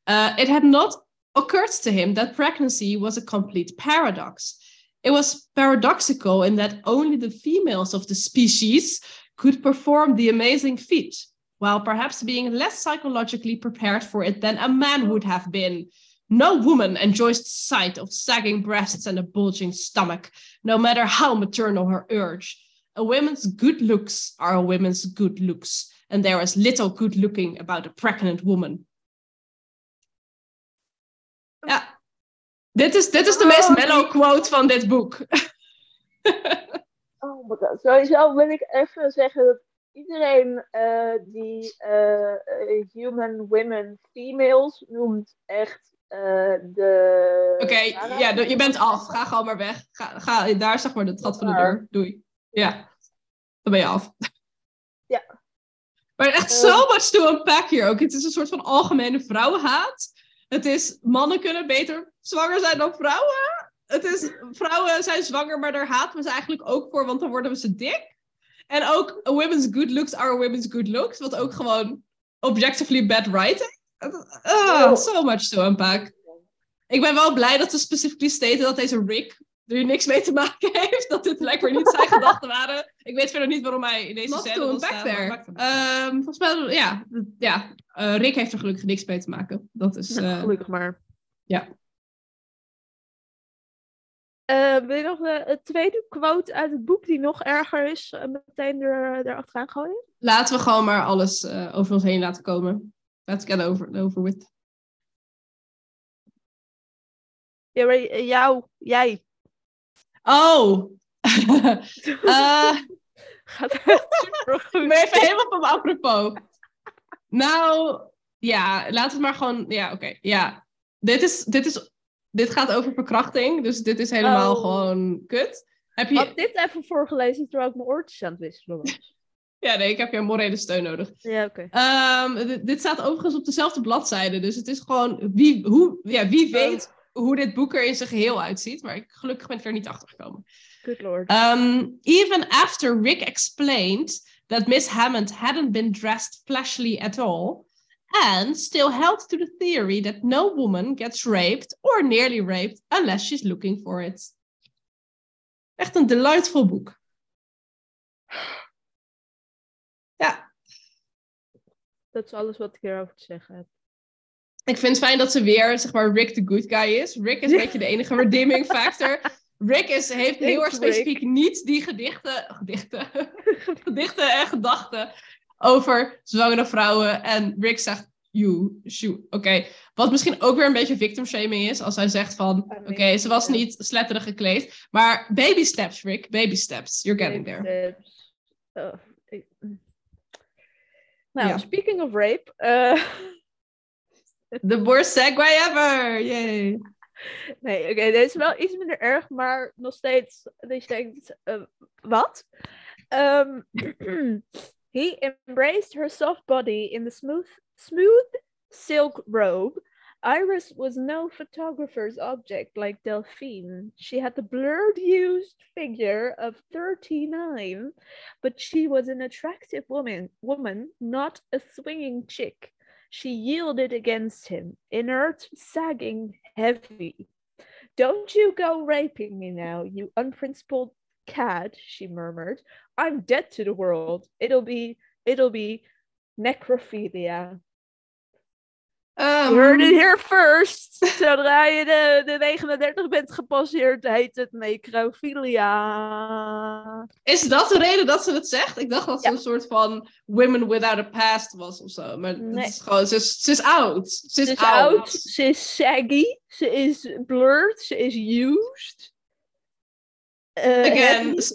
Uh, it had not occurred to him that pregnancy was a complete paradox. It was paradoxical in that only the females of the species could perform the amazing feat, while perhaps being less psychologically prepared for it than a man would have been. No woman enjoys the sight of sagging breasts and a bulging stomach, no matter how maternal her urge. A woman's good looks are a woman's good looks, and there is little good looking about a pregnant woman. Ja, dit is, dit is de meest oh, mellow quote van dit boek. <laughs> oh my god. Sowieso wil ik even zeggen dat iedereen uh, die uh, human women females noemt echt uh, de... Oké, ja, je bent af. Ga gewoon maar weg. Ga, ga daar zeg maar het gat van de deur. Doei. Ja, dan ben je af. <laughs> Ja. Maar echt zo uh, much to unpack hier ook. Het is een soort van algemene vrouwenhaat. Het is, mannen kunnen beter zwanger zijn dan vrouwen. Het is, vrouwen zijn zwanger, maar daar haten we ze eigenlijk ook voor, want dan worden we ze dik. En ook, women's good looks are women's good looks. Wat ook gewoon objectively bad writing. Oh, so much to unpack. Ik ben wel blij dat ze specifiek staten dat deze Rick er niks mee te maken <laughs> heeft. Dat dit lekker niet zijn <laughs> gedachten waren. Ik weet verder niet waarom hij in deze Not scène was. Um, volgens mij, ja, ja uh, Rick heeft er gelukkig niks mee te maken. Dat is... Uh, gelukkig maar. Ja. Uh, wil je nog de, tweede quote uit het boek die nog erger is, meteen er, erachteraan gooien? Laten we gewoon maar alles over ons heen laten komen. Let's get over, over with. Ja, maar eh, jou, jij. Oh. uh, <laughs> Gaat supergoed. Maar even helemaal van apropos. Nou, ja, laat het maar gewoon. Ja, oké. ja. dit, is, dit, is, dit gaat over verkrachting, dus dit is helemaal Oh. gewoon kut. Heb je... Had dit even voorgelezen terwijl ik mijn oortjes aan het wisselen was. Ja, nee, ik heb jouw morele steun nodig. Ja, oké. Ehm, dit- dit staat overigens op dezelfde bladzijde, dus het is gewoon wie, hoe, ja, wie weet hoe dit boek er in zijn geheel uitziet. Maar ik, gelukkig ben ik er niet achter gekomen. Good lord. Um, even after Rick explained that Miss Hammond hadn't been dressed flashily at all, and still held to the theory that no woman gets raped or nearly raped unless she's looking for it. Echt een delightful boek. <sighs> <sighs> Ja, Dat is alles wat ik hierover te zeggen heb. ik vind het fijn dat ze weer, zeg maar, Rick the good guy is. Rick is een <laughs> beetje de enige redeeming factor. Rick is, heeft heel erg Rick. specifiek niet die gedichten, gedichten, <laughs> gedichten en gedachten over zwangere vrouwen. En Rick zegt, you, shoot, oké. Wat misschien ook weer een beetje victim shaming is, als hij zegt van, I oké, ze was niet sletterig gekleed. Maar baby steps, Rick, baby steps. You're getting there. Steps. Oh, Nou, Ja. speaking of rape. eh, <laughs> The worst segue ever, yay. nee, oké, deze is wel iets minder erg, maar nog steeds. Dat je denkt, eh, wat? Ehm, <clears throat> he embraced her soft body in the smooth, smooth silk robe. Iris was no photographer's object like Delphine. She had the blurred, used figure of 39, but she was an attractive woman, woman, not a swinging chick. She yielded against him, inert, sagging, heavy. Don't you go raping me now, you unprincipled cad, she murmured. I'm dead to the world. It'll be, it'll be necrophilia. Um, heard it here first. <laughs> Zodra je de, de 39 bent gepasseerd, heet het necrophilia. Is dat de reden dat ze het zegt? Ik dacht dat ze Ja. een soort van women without a past was of zo. Maar het Nee. is gewoon, ze is, ze is oud. Ze is, Ze is oud. oud, ze is saggy, ze is blurred, ze is used. Eh, Again, heavy.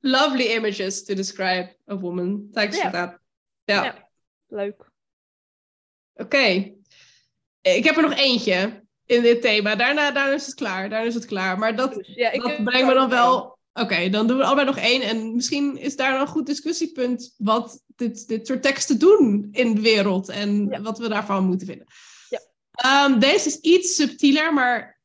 lovely images to describe a woman. Thanks Ja. for that. Ja, Ja. Leuk. oké. Ik heb er nog eentje in dit thema. Daarna, daarna is het klaar. Daarna is het klaar. Maar dat, Dus, ja, ik dat heb brengt me dan wel. Oké, dan doen we allebei nog één. En misschien is daar een goed discussiepunt wat dit, dit soort teksten doen in de wereld. En Ja. wat we daarvan moeten vinden. Ja. Ehm, deze is iets subtieler, maar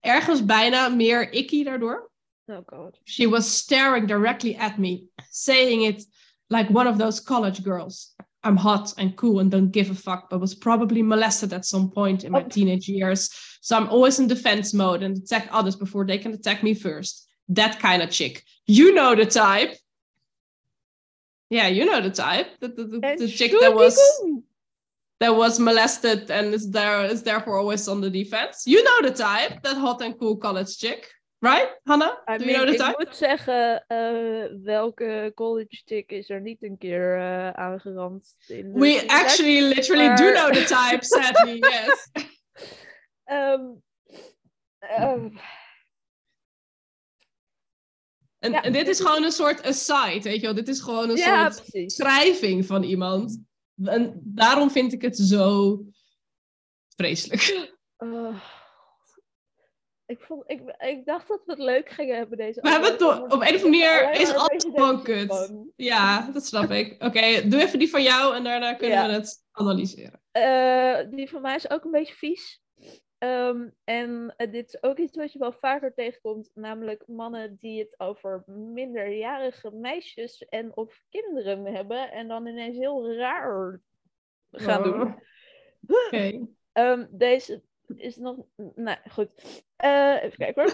ergens bijna meer icky daardoor. Oh god. She was staring directly at me, saying it like one of those college girls. I'm hot and cool and don't give a fuck, but was probably molested at some point in my Oh. teenage years. So I'm always in defense mode and attack others before they can attack me first. That kind of chick. You know the type. Yeah, you know the type. The, the, the, the chick that was that was molested and is there is therefore always on the defense. You know the type. That hot and cool college chick. Right, Hannah? I mean, you know the ik moet zeggen, eh, welke college chick is er niet een keer eh aangerand? In de We actually literally do know the type, sadly, <laughs> yes. Ehm, ehm, En, Ja, en dit is gewoon een soort aside, weet je wel. Dit is gewoon een ja, soort precies. schrijving van iemand. En daarom vind ik het zo vreselijk. Oh, ik, vond, ik, ik dacht dat we het leuk gingen hebben deze We hebben het door- op een of andere manier is alles gewoon kut. van. Ja, dat snap ik. Oké, doe even die van jou en daarna kunnen Ja. we het analyseren. Eh, die van mij is ook een beetje vies. Ehm, en eh, dit is ook iets wat je wel vaker tegenkomt, namelijk mannen die het over minderjarige meisjes en of kinderen hebben en dan ineens heel raar gaan doen. Oh. Oké. <laughs> Ehm, deze is nog. Nou goed. Hoor.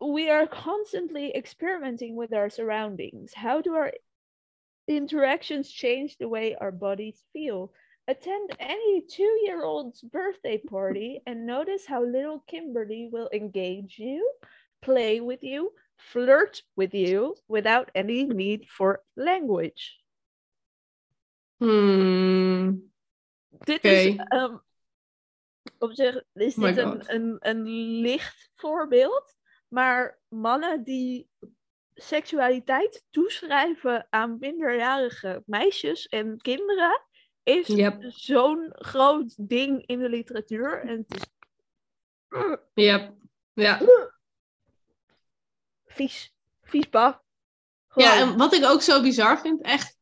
We are constantly experimenting with our surroundings. How do our interactions change the way our bodies feel? Attend any two year old's birthday party and notice how little Kimberly will engage you, play with you, flirt with you without any need for language. Hmm. Dit Oké. is ehm, op zich is Oh dit een, een, een licht voorbeeld, maar mannen die seksualiteit toeschrijven aan minderjarige meisjes en kinderen is Yep. zo'n groot ding in de literatuur en het is Ja. Ja. Vies. Vies. Ja, en wat ik ook zo bizar vind, echt,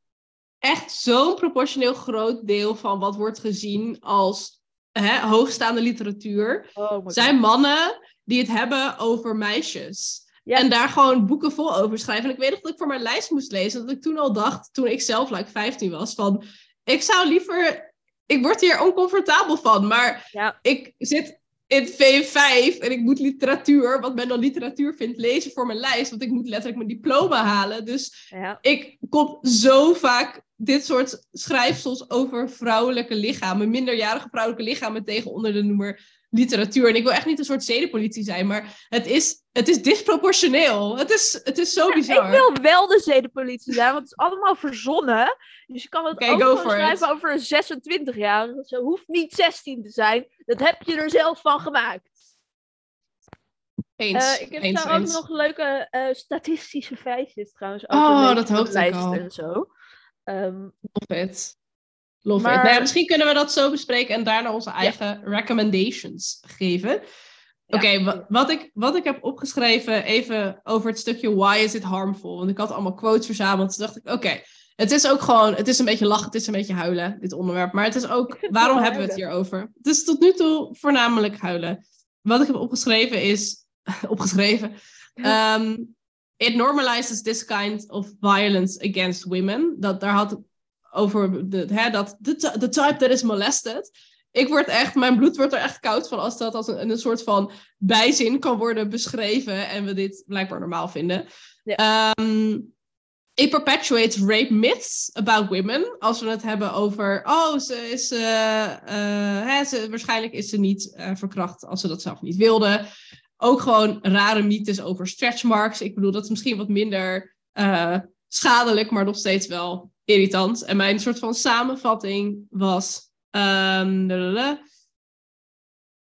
echt zo'n proportioneel groot deel van wat wordt gezien als hè, hoogstaande literatuur, Oh zijn mannen die het hebben over meisjes. En daar gewoon boeken vol over schrijven. En ik weet nog dat ik voor mijn lijst moest lezen, dat ik toen al dacht, toen ik zelf like 15 was, van ik zou liever, ik word hier oncomfortabel van, maar Ja. ik zit in V5 en ik moet literatuur, wat men dan literatuur vindt, lezen voor mijn lijst, want ik moet letterlijk mijn diploma halen. Dus Ja. ik kom zo vaak dit soort schrijfsels over vrouwelijke lichamen, minderjarige vrouwelijke lichamen tegen onder de noemer literatuur. En ik wil echt niet een soort zedenpolitie zijn, maar het is, het is disproportioneel. Het is, het is zo bizar. Ik wil wel de zedenpolitie zijn, want het is allemaal verzonnen. Dus je kan het Oké, ook schrijven it. over een 26-jarige. Ze hoeft niet 16 te zijn. Dat heb je er zelf van gemaakt. Eens, Eh, ik heb eens, daar ook nog leuke eh, statistische feitjes trouwens. Over Oh, dat hoopte ik al. En zo. Ehm, Love it. Love Maar- it. Nou ja, misschien kunnen we dat zo bespreken en daarna onze eigen recommendations geven. Oké, wat, ik, wat ik heb opgeschreven even over het stukje why is it harmful? Want ik had allemaal quotes verzameld. Toen dacht ik, oké, het is ook gewoon, het is een beetje lachen, het is een beetje huilen, dit onderwerp. Maar het is ook, <laughs> waarom hebben we het hier over? Het is tot nu toe voornamelijk huilen. Wat ik heb opgeschreven is, <laughs> opgeschreven, ehm, it normalizes this kind of violence against women. Dat, daar had het over de, hè, dat the, ty- the type that is molested. Ik word echt, mijn bloed wordt er echt koud van als dat als een, een soort van bijzin kan worden beschreven en we dit blijkbaar normaal vinden. Ehm, it perpetuates rape myths about women. Als we het hebben over, oh, ze is, eh, eh, hè, ze, waarschijnlijk is ze niet eh, verkracht als ze dat zelf niet wilde. Ook gewoon rare mythes over stretch marks. Ik bedoel, dat is misschien wat minder eh, schadelijk, maar nog steeds wel irritant. En mijn soort van samenvatting was. ehm.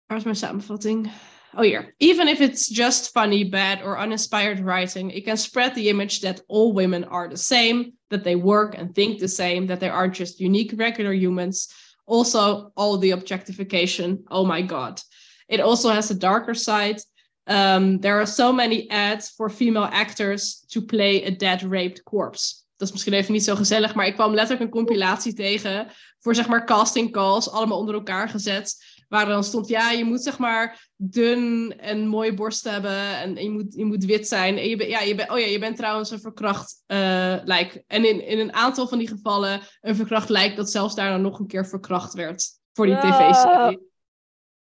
Waar is mijn samenvatting? Oh, hier. Even if it's just funny, bad, or uninspired writing, it can spread the image that all women are the same, that they work and think the same, that they are just unique, regular humans. Also, all the objectification. Oh my God. It also has a darker side. Um, there are so many ads for female actors to play a dead, raped corpse. Dat is misschien even niet zo gezellig, maar ik kwam letterlijk een compilatie tegen voor zeg maar casting calls, allemaal onder elkaar gezet. Waar dan stond, ja, je moet zeg maar dun en mooie borst hebben en je moet, je moet wit zijn. En je ben, ja, je bent, oh ja, je bent trouwens een verkracht eh, lijk. En in, in een aantal van die gevallen een verkracht lijk dat zelfs daarna nog een keer verkracht werd voor die Ah. tv-serie.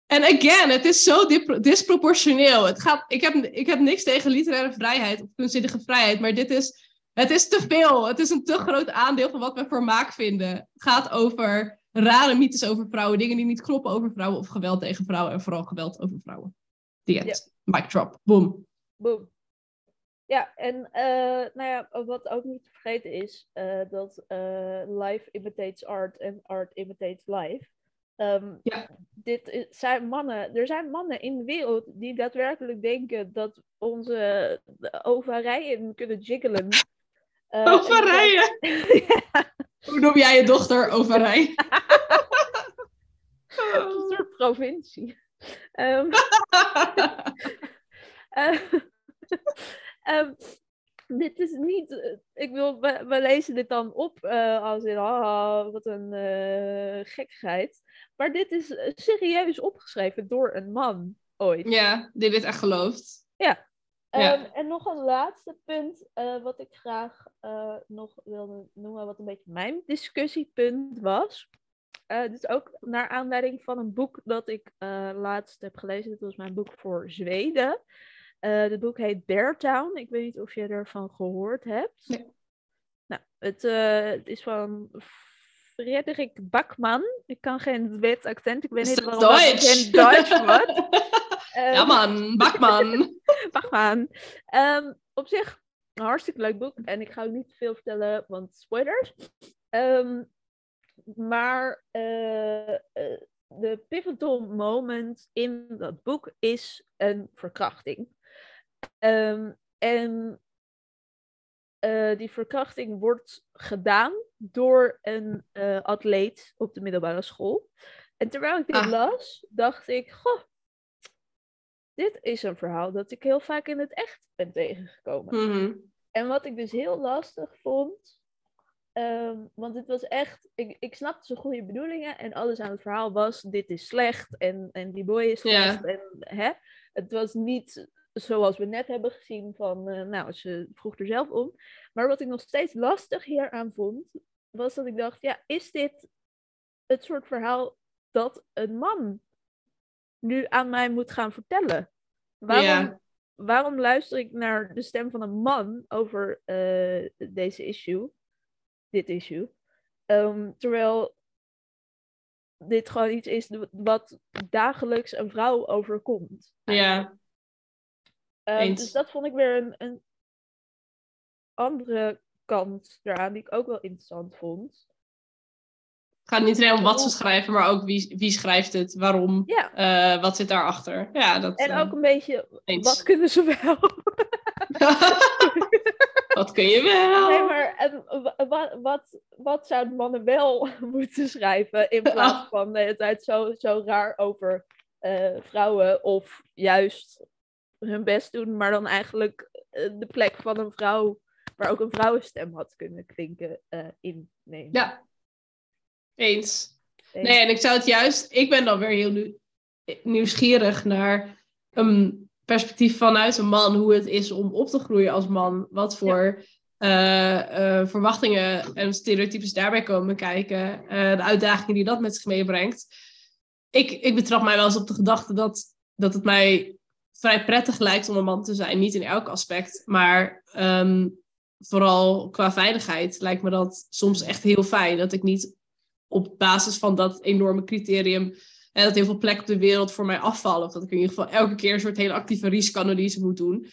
En again, het is zo disproportioneel. Het gaat, ik, heb, ik heb niks tegen literaire vrijheid of kunstzinnige vrijheid, maar dit is, het is te veel. Het is een te groot aandeel van wat we vermaak vinden. Het gaat over rare mythes over vrouwen, dingen die niet kloppen over vrouwen of geweld tegen vrouwen en vooral geweld over vrouwen. The end. Mic drop. Boom. Boom. Ja, en eh, nou ja, wat ook niet te vergeten is, eh, dat eh, life imitates art en art imitates life. Ehm, Ja. Dit zijn mannen, er zijn mannen in de wereld die daadwerkelijk denken dat onze ovarijen kunnen jiggelen. En Overijen. dat- Ja, <laughs> Hoe noem jij je dochter Overij? een soort provincie. Ehm, <laughs> <laughs> Eh, ehm, dit is niet. eh, ik wil, we, we lezen dit dan op als in. ah, wat een gekkigheid. Maar dit is eh, serieus opgeschreven door een man ooit. ja, die dit echt gelooft. Ja. Ehm, en nog een laatste punt, eh, wat ik graag eh, nog wilde noemen, wat een beetje mijn discussiepunt was. Eh dit is ook naar aanleiding van een boek dat ik laatst heb gelezen. Dit was mijn boek voor Zweden. Het boek heet Beartown. Ik weet niet of je ervan gehoord hebt. Nee. Nou, het, het is van Frederik Bakman. Ik kan geen wit accent. Ik weet niet waarom dat Duits? geen Duits wordt. <laughs> ja Ehm, man, bakman. <laughs> Aan. Ehm, op zich een hartstikke leuk boek. En ik ga ook niet veel vertellen, want spoilers. Ehm, maar eh, eh, de pivotal moment in dat boek is een verkrachting. Ehm, en eh, die verkrachting wordt gedaan door een eh, atleet op de middelbare school. En terwijl ik dit Ah. las, dacht ik, goh, dit is een verhaal dat ik heel vaak in het echt ben tegengekomen. Mhm. En wat ik dus heel lastig vond, ehm, want het was echt, ik, ik snapte zijn goede bedoelingen en alles aan het verhaal was, dit is slecht en, en die boy is slecht. En, hè? Het was niet zoals we net hebben gezien van, eh, nou, ze vroeg er zelf om. Maar wat ik nog steeds lastig hieraan vond, was dat ik dacht, ja, is dit het soort verhaal dat een man nu aan mij moet gaan vertellen? Waarom, Ja. waarom luister ik naar de stem van een man over eh, deze issue, dit issue, Ehm, terwijl dit gewoon iets is wat dagelijks een vrouw overkomt? Ja, Ehm, dus dat vond ik weer een, een andere kant eraan die ik ook wel interessant vond. het gaat niet alleen om wat ze schrijven, maar ook wie, wie schrijft het, waarom, Ja, eh, wat zit daarachter. Ja, dat en eh, ook een beetje, eens. wat kunnen ze wel? <laughs> wat kun je wel? Nee, maar en wa- wa- wat, wat zouden mannen wel <laughs> moeten schrijven in <laughs> plaats van de hele tijd zo, zo raar over eh, vrouwen of juist hun best doen, maar dan eigenlijk eh, de plek van een vrouw, waar ook een vrouwenstem had kunnen klinken, eh innemen. Ja, eens. En- Nee, en ik zou het juist, ik ben dan weer heel nieuw- nieuwsgierig naar een perspectief vanuit een man, hoe het is om op te groeien als man. Wat voor eh, verwachtingen en stereotypes daarbij komen kijken. eh, de uitdagingen die dat met zich meebrengt. Ik, ik betrap mij wel eens op de gedachte dat, dat het mij vrij prettig lijkt om een man te zijn. Niet in elk aspect, maar ehm, vooral qua veiligheid lijkt me dat soms echt heel fijn. Dat ik niet op basis van dat enorme criterium. En dat heel veel plekken op de wereld voor mij afvallen. Of dat ik in ieder geval elke keer een soort hele actieve risicoanalyse moet doen.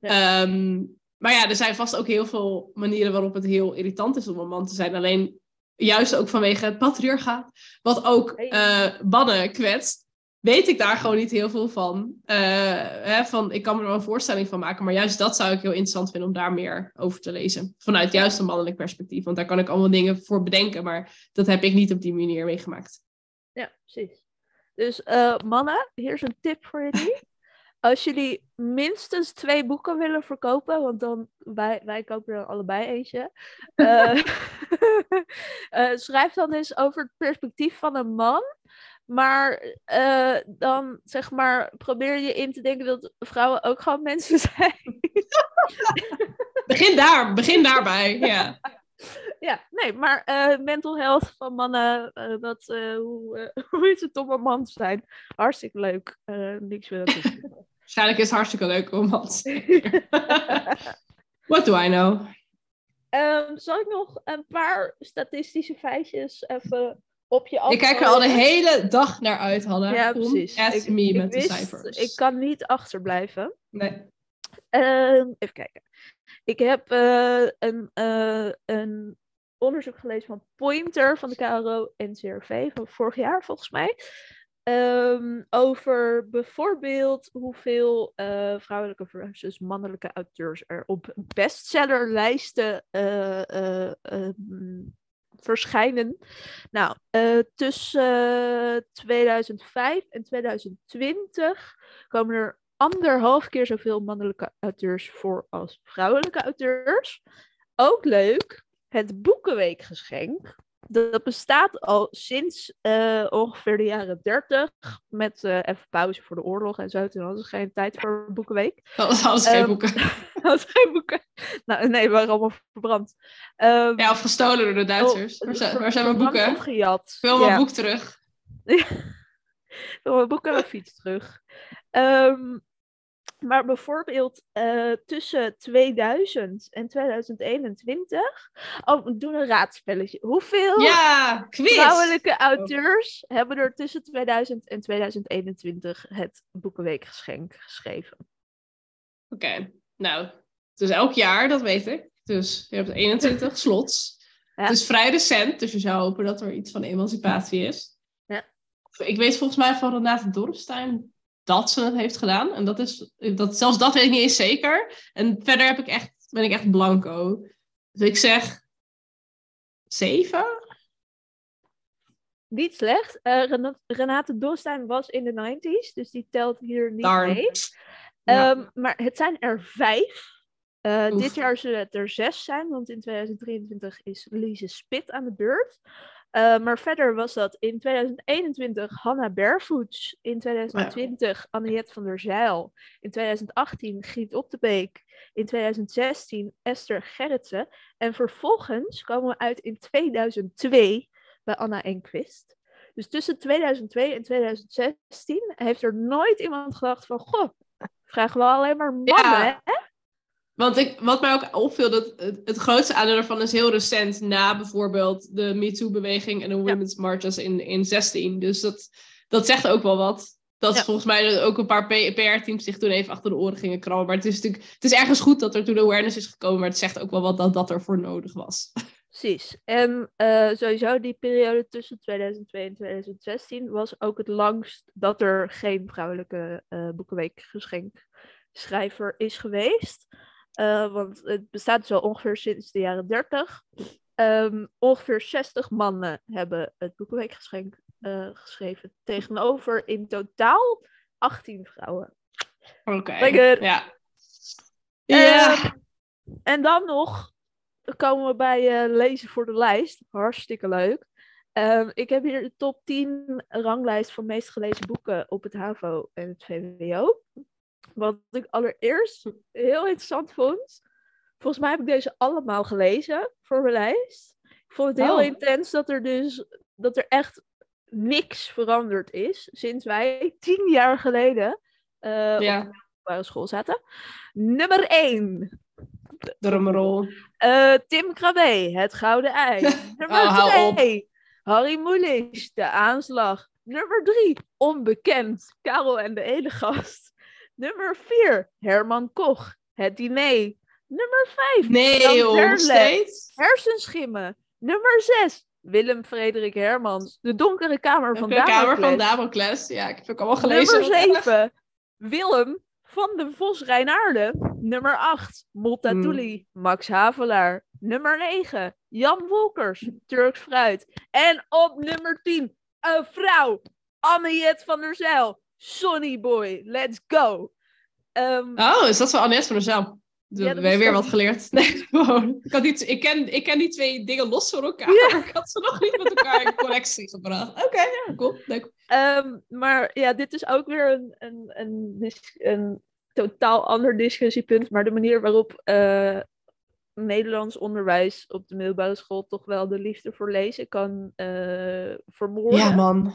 Ehm, maar ja, er zijn vast ook heel veel manieren waarop het heel irritant is om een man te zijn. Alleen juist ook vanwege het patriarchaat. Wat ook Hey. eh mannen kwetst. Weet ik daar gewoon niet heel veel van. Eh, hè, van. Ik kan me er wel een voorstelling van maken. Maar juist dat zou ik heel interessant vinden om daar meer over te lezen. Vanuit juist een mannelijk perspectief. Want daar kan ik allemaal dingen voor bedenken. Maar dat heb ik niet op die manier meegemaakt. Ja, precies. Dus eh, mannen, hier is een tip voor jullie. <laughs> Als jullie minstens twee boeken willen verkopen, want dan wij, wij kopen er allebei eentje. <laughs> <laughs> eh, schrijf dan eens over het perspectief van een man. Maar eh, dan zeg maar, probeer je in te denken dat vrouwen ook gewoon mensen <laughs> zijn. Begin daar. Begin daarbij. Ja. <laughs> ja, nee, maar eh, mental health van mannen, eh, eh, hoe, <laughs> hoe is het om een man te zijn? Hartstikke leuk. Niks meer. Waarschijnlijk is het hartstikke leuk om wat. What do I know? Ehm, zal ik nog een paar statistische feitjes even op je af? Ik kijk er al de hele dag naar uit, Hanna. Ja, precies. At Ik- me ik met de wist- cijfers. Ik kan niet achterblijven. Nee. Ehm, even kijken. Ik heb eh, een, eh, een onderzoek gelezen van Pointer van de KRO NCRV van vorig jaar volgens mij. Ehm, over bijvoorbeeld hoeveel eh, vrouwelijke versus mannelijke auteurs er op bestsellerlijsten eh, eh, ehm, verschijnen. Nou, eh, tussen eh, 2005 en 2020 komen er anderhalf keer zoveel mannelijke auteurs voor als vrouwelijke auteurs. Ook leuk, het Boekenweekgeschenk. Dat bestaat al sinds eh, ongeveer de jaren 30. Met eh, even pauze voor de oorlog en zo. Toen hadden ze geen tijd voor boekenweek. <laughs> Alles, alles geen Ehm, boeken. <laughs> Hadden ze geen boeken. Nou, nee, die waren allemaal verbrand. Ehm, Ja, of gestolen door de Duitsers. oh, waar, zijn, ver- waar zijn mijn boeken? Of gejat. Ik wil mijn Ja. boek terug. <laughs> wil mijn boek en mijn fiets terug. Ehm, maar bijvoorbeeld eh, tussen 2000 en 2021. Oh, we doen een raadspelletje. Hoeveel Ja, quiz! vrouwelijke auteurs hebben er tussen 2000 en 2021 het Boekenweekgeschenk geschreven? Oké, nou, het is elk jaar, dat weet ik. Dus je hebt 21 <laughs> slots. Ja. Het is vrij recent, dus je zou hopen dat er iets van emancipatie is. Ja. Ik weet volgens mij van Renate Dorpstein dat ze het heeft gedaan. En dat is, dat, zelfs dat weet ik niet eens zeker. En verder heb ik echt, ben ik echt blanco. Dus ik zeg zeven? niet slecht. Eh, Rena- Renate Dorstein was in de 90s, dus die telt hier niet Darn. mee. Ja. Ehm, maar het zijn er vijf. Eh, dit jaar zullen het er zes zijn, want in 2023 is Lise Spit aan de beurt. Eh, maar verder was dat in 2021 Hanna Barefoots, in 2020 Anniette van der Zijl, in 2018 Giet Op de Beek, in 2016 Esther Gerritsen en vervolgens komen we uit in 2002 bij Anna Enquist. Dus tussen 2002 en 2016 heeft er nooit iemand gedacht van, goh, vragen we alleen maar mannen, Ja. hè? Want ik, wat mij ook opviel, dat het, het grootste aandeel ervan is heel recent, na bijvoorbeeld de MeToo-beweging en de Women's Marches in, in 16. Dus dat, dat zegt ook wel wat. Dat Ja. volgens mij ook een paar PR-teams zich toen even achter de oren gingen krabben. Maar het is natuurlijk, het is ergens goed dat er toen awareness is gekomen, maar het zegt ook wel wat dat dat ervoor nodig was. <laughs> Precies. En eh, sowieso die periode tussen 2002 en 2016 was ook het langst dat er geen vrouwelijke eh boekenweekgeschenkschrijver is geweest. Eh, want het bestaat zo ongeveer sinds de jaren 30. Ehm, ongeveer 60 mannen hebben het boekenweekgeschenk eh, geschreven. Tegenover in totaal 18 vrouwen. Oké. Lekker. Ja. Ja. Ehm, en dan nog komen we bij eh, lezen voor de lijst. Hartstikke leuk. Ehm, ik heb hier de top 10 ranglijst van meest gelezen boeken op het HAVO en het VWO. Wat ik allereerst heel interessant vond. Volgens mij heb ik deze allemaal gelezen voor mijn lijst. Ik vond het heel Oh. intens dat er dus dat er echt niks veranderd is sinds wij tien jaar geleden eh, op de middelbare school zaten. Nummer 1. drumroll. Eh, Tim Krabbe, Het Gouden Ei. <laughs> Nummer Oh, op. 2. Harry Mulisch, De Aanslag. Nummer 3. Onbekend, Karel en de Elegast. Nummer 4. Herman Koch, Het Diner. Nummer 5. Nee, joh, steeds. Hersenschimmen. Nummer 6. Willem Frederik Hermans, De Donkere Kamer van de kamer van Damocles. Damocles. Ja, ik heb het ook allemaal gelezen. Nummer 7. Willem van de Vos Rijnaarden. Nummer 8. Multatuli. Max Havelaar. Nummer 9. Jan Wolkers. Turks Fruit. En op nummer 10. Een vrouw. Anniette van der Zijl. Sonny Boy. Let's go. Ehm, Oh, is dat zo Annette van der? We hebben weer wat geleerd. Nee, <laughs> gewoon. Ik, had niet, ik, ken, ik ken die twee dingen los van elkaar. Ja. Maar ik had ze nog niet met elkaar in connectie gebracht. Oké, ja, cool. Leuk. Ehm, maar ja, dit is ook weer een, een, een, een totaal ander discussiepunt. Maar de manier waarop eh, Nederlands onderwijs op de middelbare school toch wel de liefde voor lezen kan eh, vermoorden, Ja, man.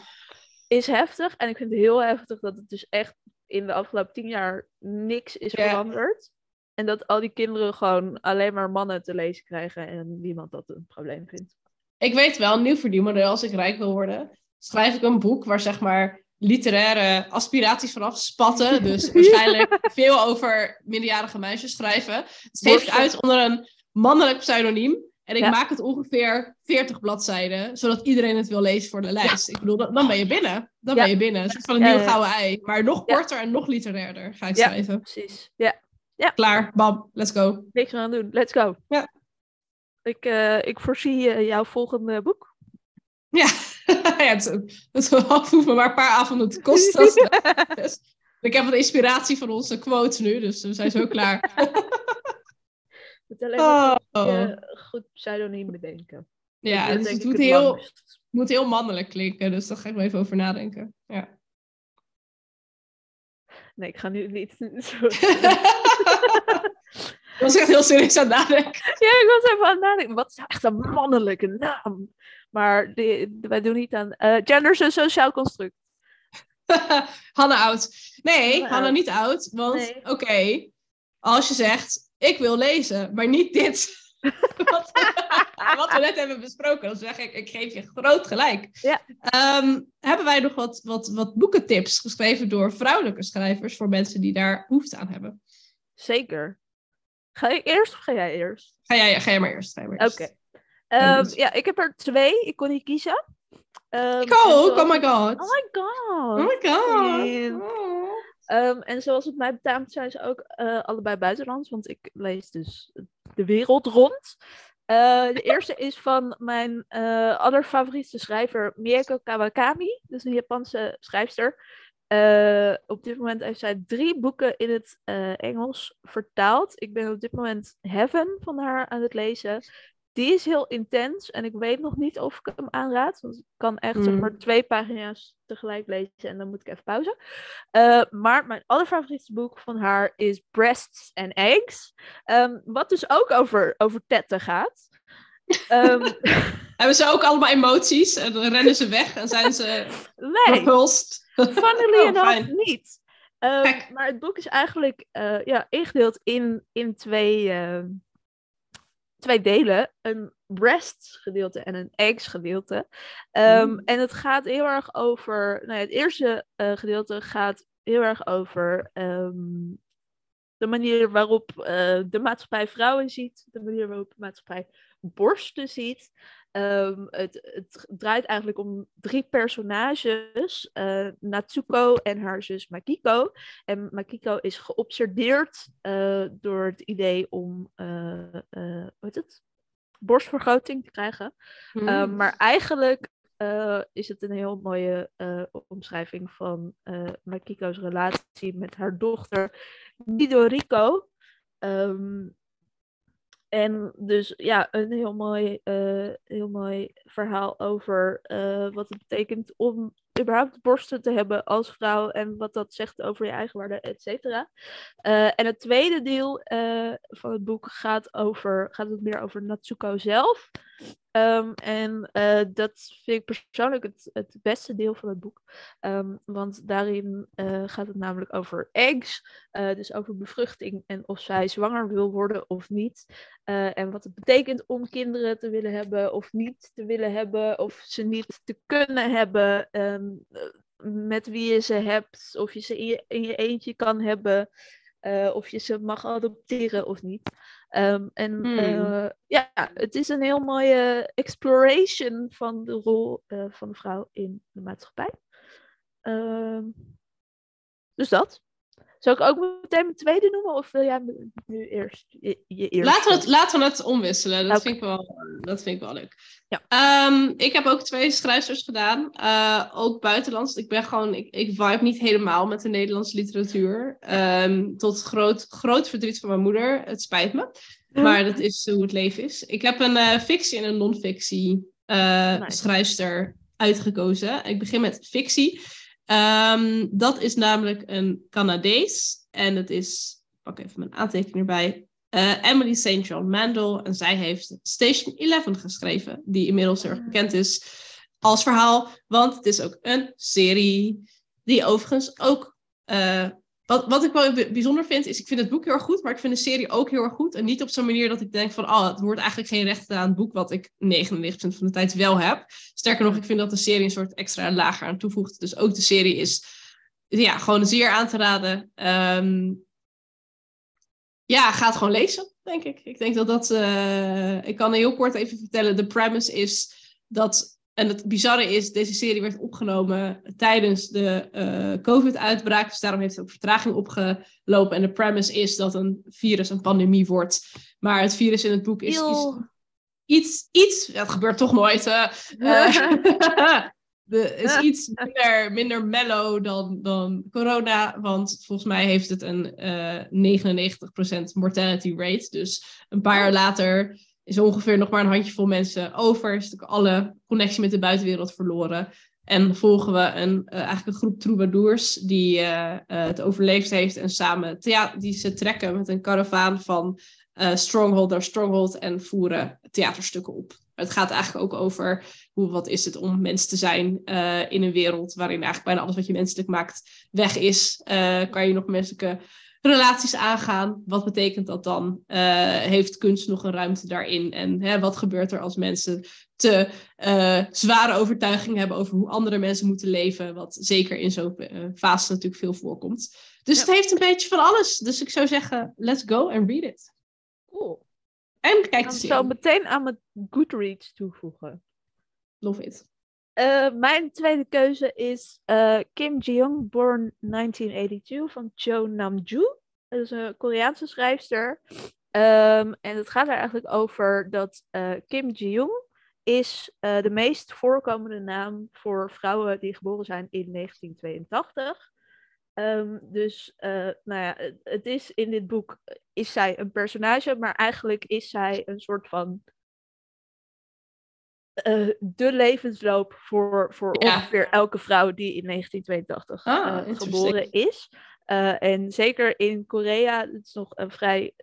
Is heftig. En ik vind het heel heftig dat het dus echt in de afgelopen tien jaar niks is Ja. veranderd. En dat al die kinderen gewoon alleen maar mannen te lezen krijgen en niemand dat een probleem vindt. Ik weet wel, nieuw verdienmodel als ik rijk wil worden. Schrijf ik een boek waar zeg maar literaire aspiraties vanaf spatten. <laughs> Dus waarschijnlijk veel over minderjarige meisjes schrijven. Dat geef ik uit onder een mannelijk pseudoniem. En ik Ja. maak het ongeveer 40 bladzijden, zodat iedereen het wil lezen voor de lijst. Ik bedoel, dan dan ben je binnen. Dan Ja. ben je binnen. Een soort van een Ja, nieuw ja. gouden ei. Maar nog Ja. korter en nog literairder ga ik Ja. schrijven. Precies. Ja, Klaar, bam, let's go. niks aan doen. Let's go. Ja. Ik, eh, ik voorzie eh, jouw volgende boek. Ja, <laughs> ja het, het, het hoeft me maar een paar avonden te kosten. Is <laughs> Dus ik heb wat inspiratie van onze quotes nu, dus we zijn zo klaar. <laughs> Het alleen maar Oh. een goed pseudoniem bedenken. Ja, Dat het, moet, het heel, langst. moet heel mannelijk klinken, dus daar ga ik wel even over nadenken. Ja. Nee, ik ga nu niet. <laughs> <laughs> Ik was echt heel serieus aan het nadenken. ja, ik was even aan het nadenken. Wat is nou echt een mannelijke naam? Maar die, wij doen niet aan. eh gender is een sociaal construct. <laughs> Hanna oud. Nee, oud. niet oud, want Nee. oké, als je zegt, ik wil lezen, maar niet dit. <laughs> wat, wat we net hebben besproken, dan zeg ik, ik geef je groot gelijk. Ja. Ehm, hebben wij nog wat, wat, wat boekentips geschreven door vrouwelijke schrijvers voor mensen die daar behoefte aan hebben? Zeker. Ga ik eerst of ga jij eerst? Ga jij, ga jij maar eerst. Oké. Ehm, ja, ik heb er twee. Ik kon niet kiezen. Ik en ook, zoals- oh my god. Oh my god. Oh my god. Oh. Ehm, en zoals het mij betaamt zijn ze ook eh, allebei buitenlands, want ik lees dus de wereld rond. Eh, de eerste is van mijn uh, allerfavoriete schrijver Mieko Kawakami. Dus een Japanse schrijfster. Op dit moment heeft zij drie boeken in het Engels vertaald. Ik ben op dit moment Heaven van haar aan het lezen. Die is heel intens en ik weet nog niet of ik hem aanraad. Want ik kan echt zeg mm. maar twee pagina's tegelijk lezen en dan moet ik even pauze. Uh, maar mijn allerfavoriete boek van haar is Breasts and Eggs. Um, wat dus ook over, over tetten gaat. Um, <laughs> Hebben ze ook allemaal emoties en dan rennen ze weg en zijn ze <laughs> nee? Funnily <laughs> oh, enough niet. Um, maar het boek is eigenlijk uh, ja, ingedeeld in, in twee... Uh, twee delen. Een breast gedeelte en een eggs gedeelte. Um, mm. En het gaat heel erg over. Nou ja, het eerste uh, gedeelte gaat heel erg over um, de manier waarop uh, de maatschappij vrouwen ziet, de manier waarop de maatschappij borsten ziet. Um, het, het, draait eigenlijk om drie personages. Uh, Natsuko en haar zus Makiko. En Makiko is geobsedeerd uh, door het idee om uh, het? borstvergroting te krijgen. Mm. maar eigenlijk is het een heel mooie omschrijving van Makiko's relatie met haar dochter Midoriko. Um, en dus ja, een heel mooi, uh, heel mooi verhaal over uh, wat het betekent om überhaupt borsten te hebben als vrouw en wat dat zegt over je eigen waarde, et cetera. Uh, en het tweede deel van het boek gaat, over, gaat het meer over Natsuko zelf. Um, en uh, dat vind ik persoonlijk het, het beste deel van het boek. Um, want daarin uh, gaat het namelijk over eggs, uh, dus over bevruchting en of zij zwanger wil worden of niet. en wat het betekent om kinderen te willen hebben of niet te willen hebben, of ze niet te kunnen hebben, um, met wie je ze hebt, of je ze in je, in je eentje kan hebben, of je ze mag adopteren of niet. Um, en hmm. uh, ja, het is een heel mooie exploration van de rol uh, van de vrouw in de maatschappij. Um, dus dat. Zal ik ook meteen mijn tweede noemen of wil jij nu eerst je, je eerste? Laten we het, laten we het omwisselen. Dat, vind, ik wel, dat vind ik wel leuk. Ja. Um, ik heb ook twee schrijfsters gedaan. Uh, ook buitenlands. Ik ben gewoon, ik, ik vibe niet helemaal met de Nederlandse literatuur. Um, tot groot, groot verdriet van mijn moeder. Het spijt me. Maar dat is hoe het leven is. Ik heb een uh, fictie en een non-fictie uh, nice. schrijfster uitgekozen. Ik begin met fictie. Um, dat is namelijk een Canadees. En het is, ik pak even mijn aantekening erbij. Uh, Emily St. John Mandel. En zij heeft Station 11 geschreven. Die inmiddels heel erg ah. bekend is als verhaal. Want het is ook een serie. Die overigens ook uh, wat, wat ik wel bijzonder vind, is ik vind het boek heel erg goed, maar ik vind de serie ook heel erg goed. En niet op zo'n manier dat ik denk van, oh, het wordt eigenlijk geen recht aan het boek, wat ik 99% van de tijd wel heb. Sterker nog, ik vind dat de serie een soort extra lager aan toevoegt. Dus ook de serie is ja, gewoon zeer aan te raden. Um, ja, ga het gewoon lezen, denk ik. Ik denk dat dat, uh, ik kan heel kort even vertellen, de premise is dat en het bizarre is, deze serie werd opgenomen tijdens de uh, COVID-uitbraak. Dus daarom heeft het ook vertraging opgelopen. En de premise is dat een virus een pandemie wordt. Maar het virus in het boek is, is iets, iets... Dat gebeurt toch nooit. Uh, <laughs> <laughs> de, is iets minder, minder mellow dan, dan corona. Want volgens mij heeft het een uh, 99% mortality rate. Dus een paar jaar later is ongeveer nog maar een handjevol mensen over. Is natuurlijk alle connectie met de buitenwereld verloren. En volgen we een, uh, eigenlijk een groep troubadours die uh, uh, het overleefd heeft. En samen die ze trekken met een karavaan van stronghold naar stronghold en voeren theaterstukken op. Het gaat eigenlijk ook over hoe, wat is het om mens te zijn in een wereld waarin eigenlijk bijna alles wat je menselijk maakt weg is. kan je nog menselijke relaties aangaan. Wat betekent dat dan? Uh, heeft kunst nog een ruimte daarin? En hè, wat gebeurt er als mensen te uh, zware overtuigingen hebben over hoe andere mensen moeten leven? Wat zeker in zo'n uh, fase natuurlijk veel voorkomt. Dus het heeft een beetje van alles. Dus ik zou zeggen, let's go and read it. Cool. En kijk Ik zou meteen aan mijn Goodreads toevoegen. Love it. Uh, mijn tweede keuze is uh, Kim Ji-young, born 1982, van Cho Nam-joo. Dat is een Koreaanse schrijfster. Ehm, en het gaat er eigenlijk over dat uh, Kim Ji-young is de meest voorkomende naam voor vrouwen die geboren zijn in 1982. Um, dus, nou ja, het is in dit boek, is zij een personage, maar eigenlijk is zij een soort van uh, de levensloop voor, voor ongeveer elke vrouw die in 1982 ah, geboren is. Uh, en zeker in Korea, het is nog een vrij,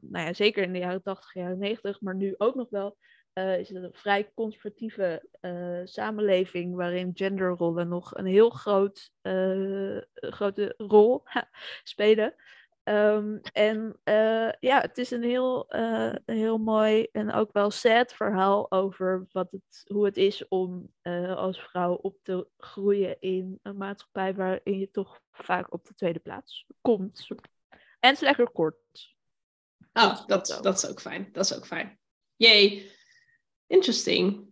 nou ja, zeker in de jaren 80, jaren 90, maar nu ook nog wel, is het een vrij conservatieve samenleving waarin genderrollen nog een heel groot, grote rol <laughs> spelen. Um, en ja, het is een heel, heel mooi en ook wel sad verhaal over wat het, hoe het is om als vrouw op te groeien in een maatschappij waarin je toch vaak op de tweede plaats komt. En het is lekker kort. Oh, dat, dat is ook fijn. Dat is ook fijn. Yay. Interesting.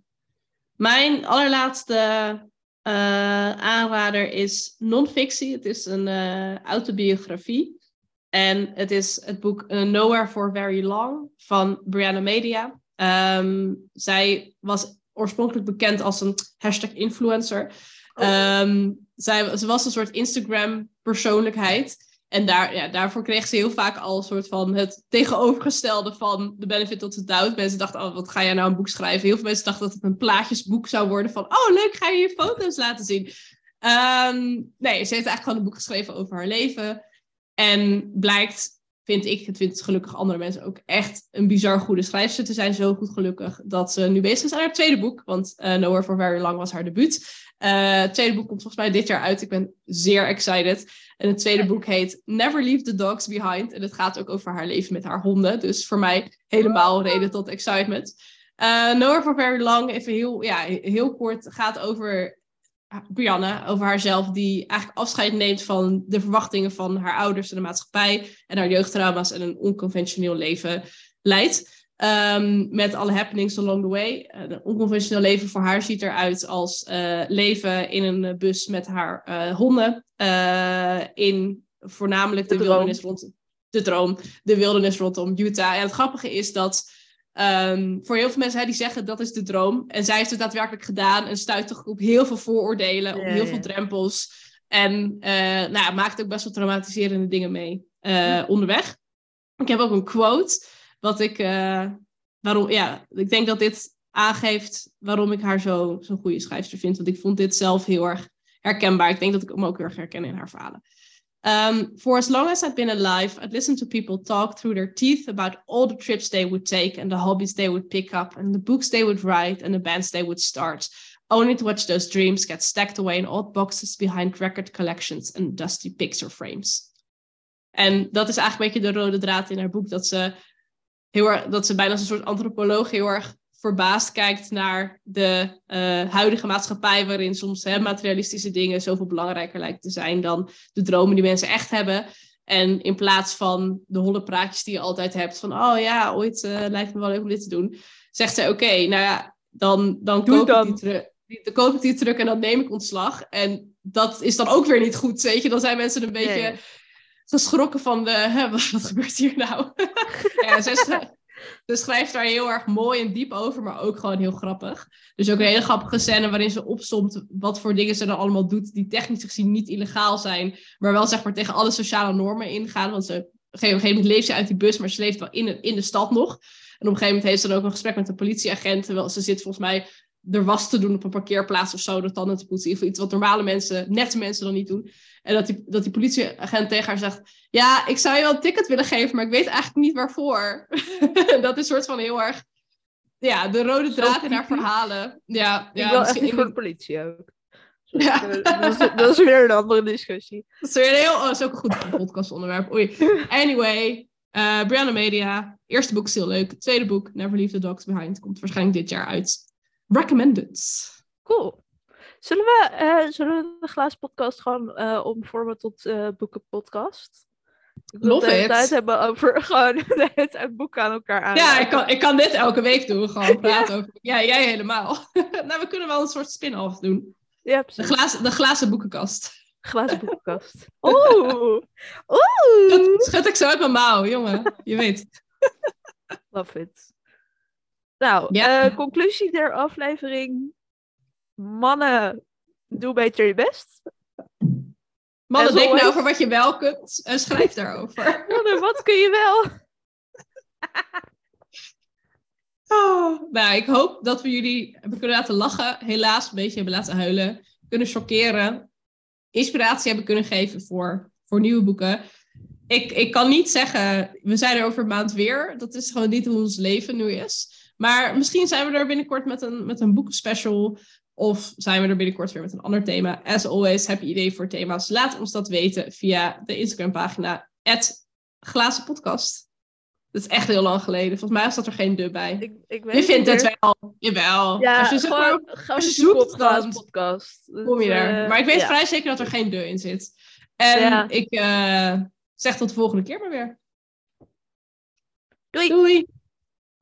Mijn allerlaatste aanrader is non-fictie. Het is een autobiografie. En het is het boek uh, Nowhere for Very Long van Brianna Media. Um, zij was oorspronkelijk bekend als een hashtag influencer. Um, zij, ze was een soort Instagram-persoonlijkheid. En daar, ja, daarvoor kreeg ze heel vaak al een soort van het tegenovergestelde van de benefit tot the doubt. Mensen dachten, oh, wat ga jij nou een boek schrijven? Heel veel mensen dachten dat het een plaatjesboek zou worden van, oh leuk, ga je je foto's laten zien? Um, nee, ze heeft eigenlijk gewoon een boek geschreven over haar leven. En blijkt, vind ik, het vindt gelukkig andere mensen ook echt een bizar goede schrijfster te zijn. Zo goed gelukkig dat ze nu bezig is aan haar tweede boek. Want uh, Nowhere for Very Long was haar debuut. Uh, het tweede boek komt volgens mij dit jaar uit. Ik ben zeer excited. En het tweede boek heet Never Leave the Dogs Behind. En het gaat ook over haar leven met haar honden. Dus voor mij helemaal reden tot excitement. Uh, Nowhere for Very Long, even heel, ja, heel kort, gaat over Brianna, over haarzelf, die eigenlijk afscheid neemt van de verwachtingen van haar ouders en de maatschappij en haar jeugdtrauma's en een onconventioneel leven leidt. Um, met alle happenings along the way. Uh, een onconventioneel leven voor haar ziet eruit als uh, leven in een bus met haar uh, honden. in voornamelijk de, de wildernis rond de droom, de wildernis rondom Utah. En het grappige is dat um, voor heel veel mensen die zeggen dat is de droom. En zij heeft het daadwerkelijk gedaan en stuit toch op heel veel vooroordelen, op heel veel drempels. En nou, maakt ook best wel traumatiserende dingen mee onderweg. Ik heb ook een quote wat ik, uh, waarom, ja, ik denk dat dit aangeeft waarom ik haar zo'n zo goede schrijfster vind. Want ik vond dit zelf heel erg herkenbaar. Ik denk dat ik hem ook heel erg herken in haar verhalen. Um, for as long as I'd been alive, I'd listened to people talk through their teeth about all the trips they would take and the hobbies they would pick up and the books they would write and the bands they would start, only to watch those dreams get stacked away in old boxes behind record collections and dusty picture frames. En dat is eigenlijk een beetje de rode draad in haar boek, dat ze heel erg, dat ze bijna als een soort antropoloog heel erg verbaasd kijkt naar de uh, huidige maatschappij, waarin soms hè, materialistische dingen zoveel belangrijker lijken te zijn dan de dromen die mensen echt hebben. En in plaats van de holle praatjes die je altijd hebt van, oh ja, ooit uh, lijkt me wel leuk om dit te doen, zegt zij, oké, nou ja, dan, dan, koop, Ik die terug, dan koop ik die terug en dan neem ik ontslag. En dat is dan ook weer niet goed, weet je. Dan zijn mensen een beetje geschrokken van de, hè, <laughs> wat, gebeurt hier nou? <laughs> ja, ze, schrijft daar heel erg mooi en diep over, maar ook gewoon heel grappig. Dus ook een hele grappige scène waarin ze opsomt wat voor dingen ze dan allemaal doet, die technisch gezien niet illegaal zijn, maar wel zeg maar tegen alle sociale normen ingaan. Want ze, op een gegeven moment leeft ze uit die bus, maar ze leeft wel in, in de stad nog. En op een gegeven moment heeft ze dan ook een gesprek met een politieagent, terwijl ze zit volgens mij er was te doen op een parkeerplaats of zo, dat dan te poetsen. Of iets wat normale mensen, nette mensen dan niet doen. En dat die, dat die politieagent tegen haar zegt, ja, ik zou je wel een ticket willen geven, maar ik weet eigenlijk niet waarvoor. <laughs> dat is een soort van heel erg, ja, de rode draad in haar verhalen. Ja, ik ja, wil echt niet voor de politie ook. <laughs> Ja. Dat, is, dat, is, weer een andere discussie. <laughs> Dat is weer een heel, oh, is ook een goed podcastonderwerp. Oei. Anyway, uh, Brianna Media. Eerste boek is heel leuk. Tweede boek, Never Leave the Dogs Behind, komt waarschijnlijk dit jaar uit. Recommended. Cool. Zullen we, uh, zullen we de glazen podcast gewoon uh, omvormen tot uh, boekenpodcast? Ik wil de tijd hebben over <laughs> gewoon het boeken aan elkaar aan. Ja, ik kan, ik kan dit elke week doen. Gewoon <laughs> praten ja. over. Ja, jij helemaal. <laughs> nou, we kunnen wel een soort spin-off doen. Ja, precies. De glazen, de glazen boekenkast. Glazen boekenkast. Oeh. Oeh. Dat schud ik zo uit mijn mouw, jongen. Je weet. Love it. Nou, ja. uh, conclusie der aflevering. Mannen, doe beter je best. Mannen, denk nou over wat je wel kunt en schrijf daarover. <laughs> Mannen, wat kun je wel? <laughs> oh, nou, ik hoop dat we jullie hebben kunnen laten lachen. Helaas een beetje hebben laten huilen. Kunnen chockeren. Inspiratie hebben kunnen geven voor, voor nieuwe boeken. Ik, ik kan niet zeggen, we zijn er over een maand weer. Dat is gewoon niet hoe ons leven nu is. Maar misschien zijn we er binnenkort met een, met een boekenspecial. Of zijn we er binnenkort weer met een ander thema. As always, heb je ideeën voor thema's? Laat ons dat weten via de Instagram pagina. Glazen podcast. Dat is echt heel lang geleden. Volgens mij staat er geen dub bij. Ik, ik weet je vindt het wel. Jawel. Ja, als je, zeg maar, als je zoekt, dan podcast. kom je er. Uh, maar ik weet vrij zeker dat er geen de in zit. En ja. ik uh, zeg tot de volgende keer maar weer. Doei. Doei.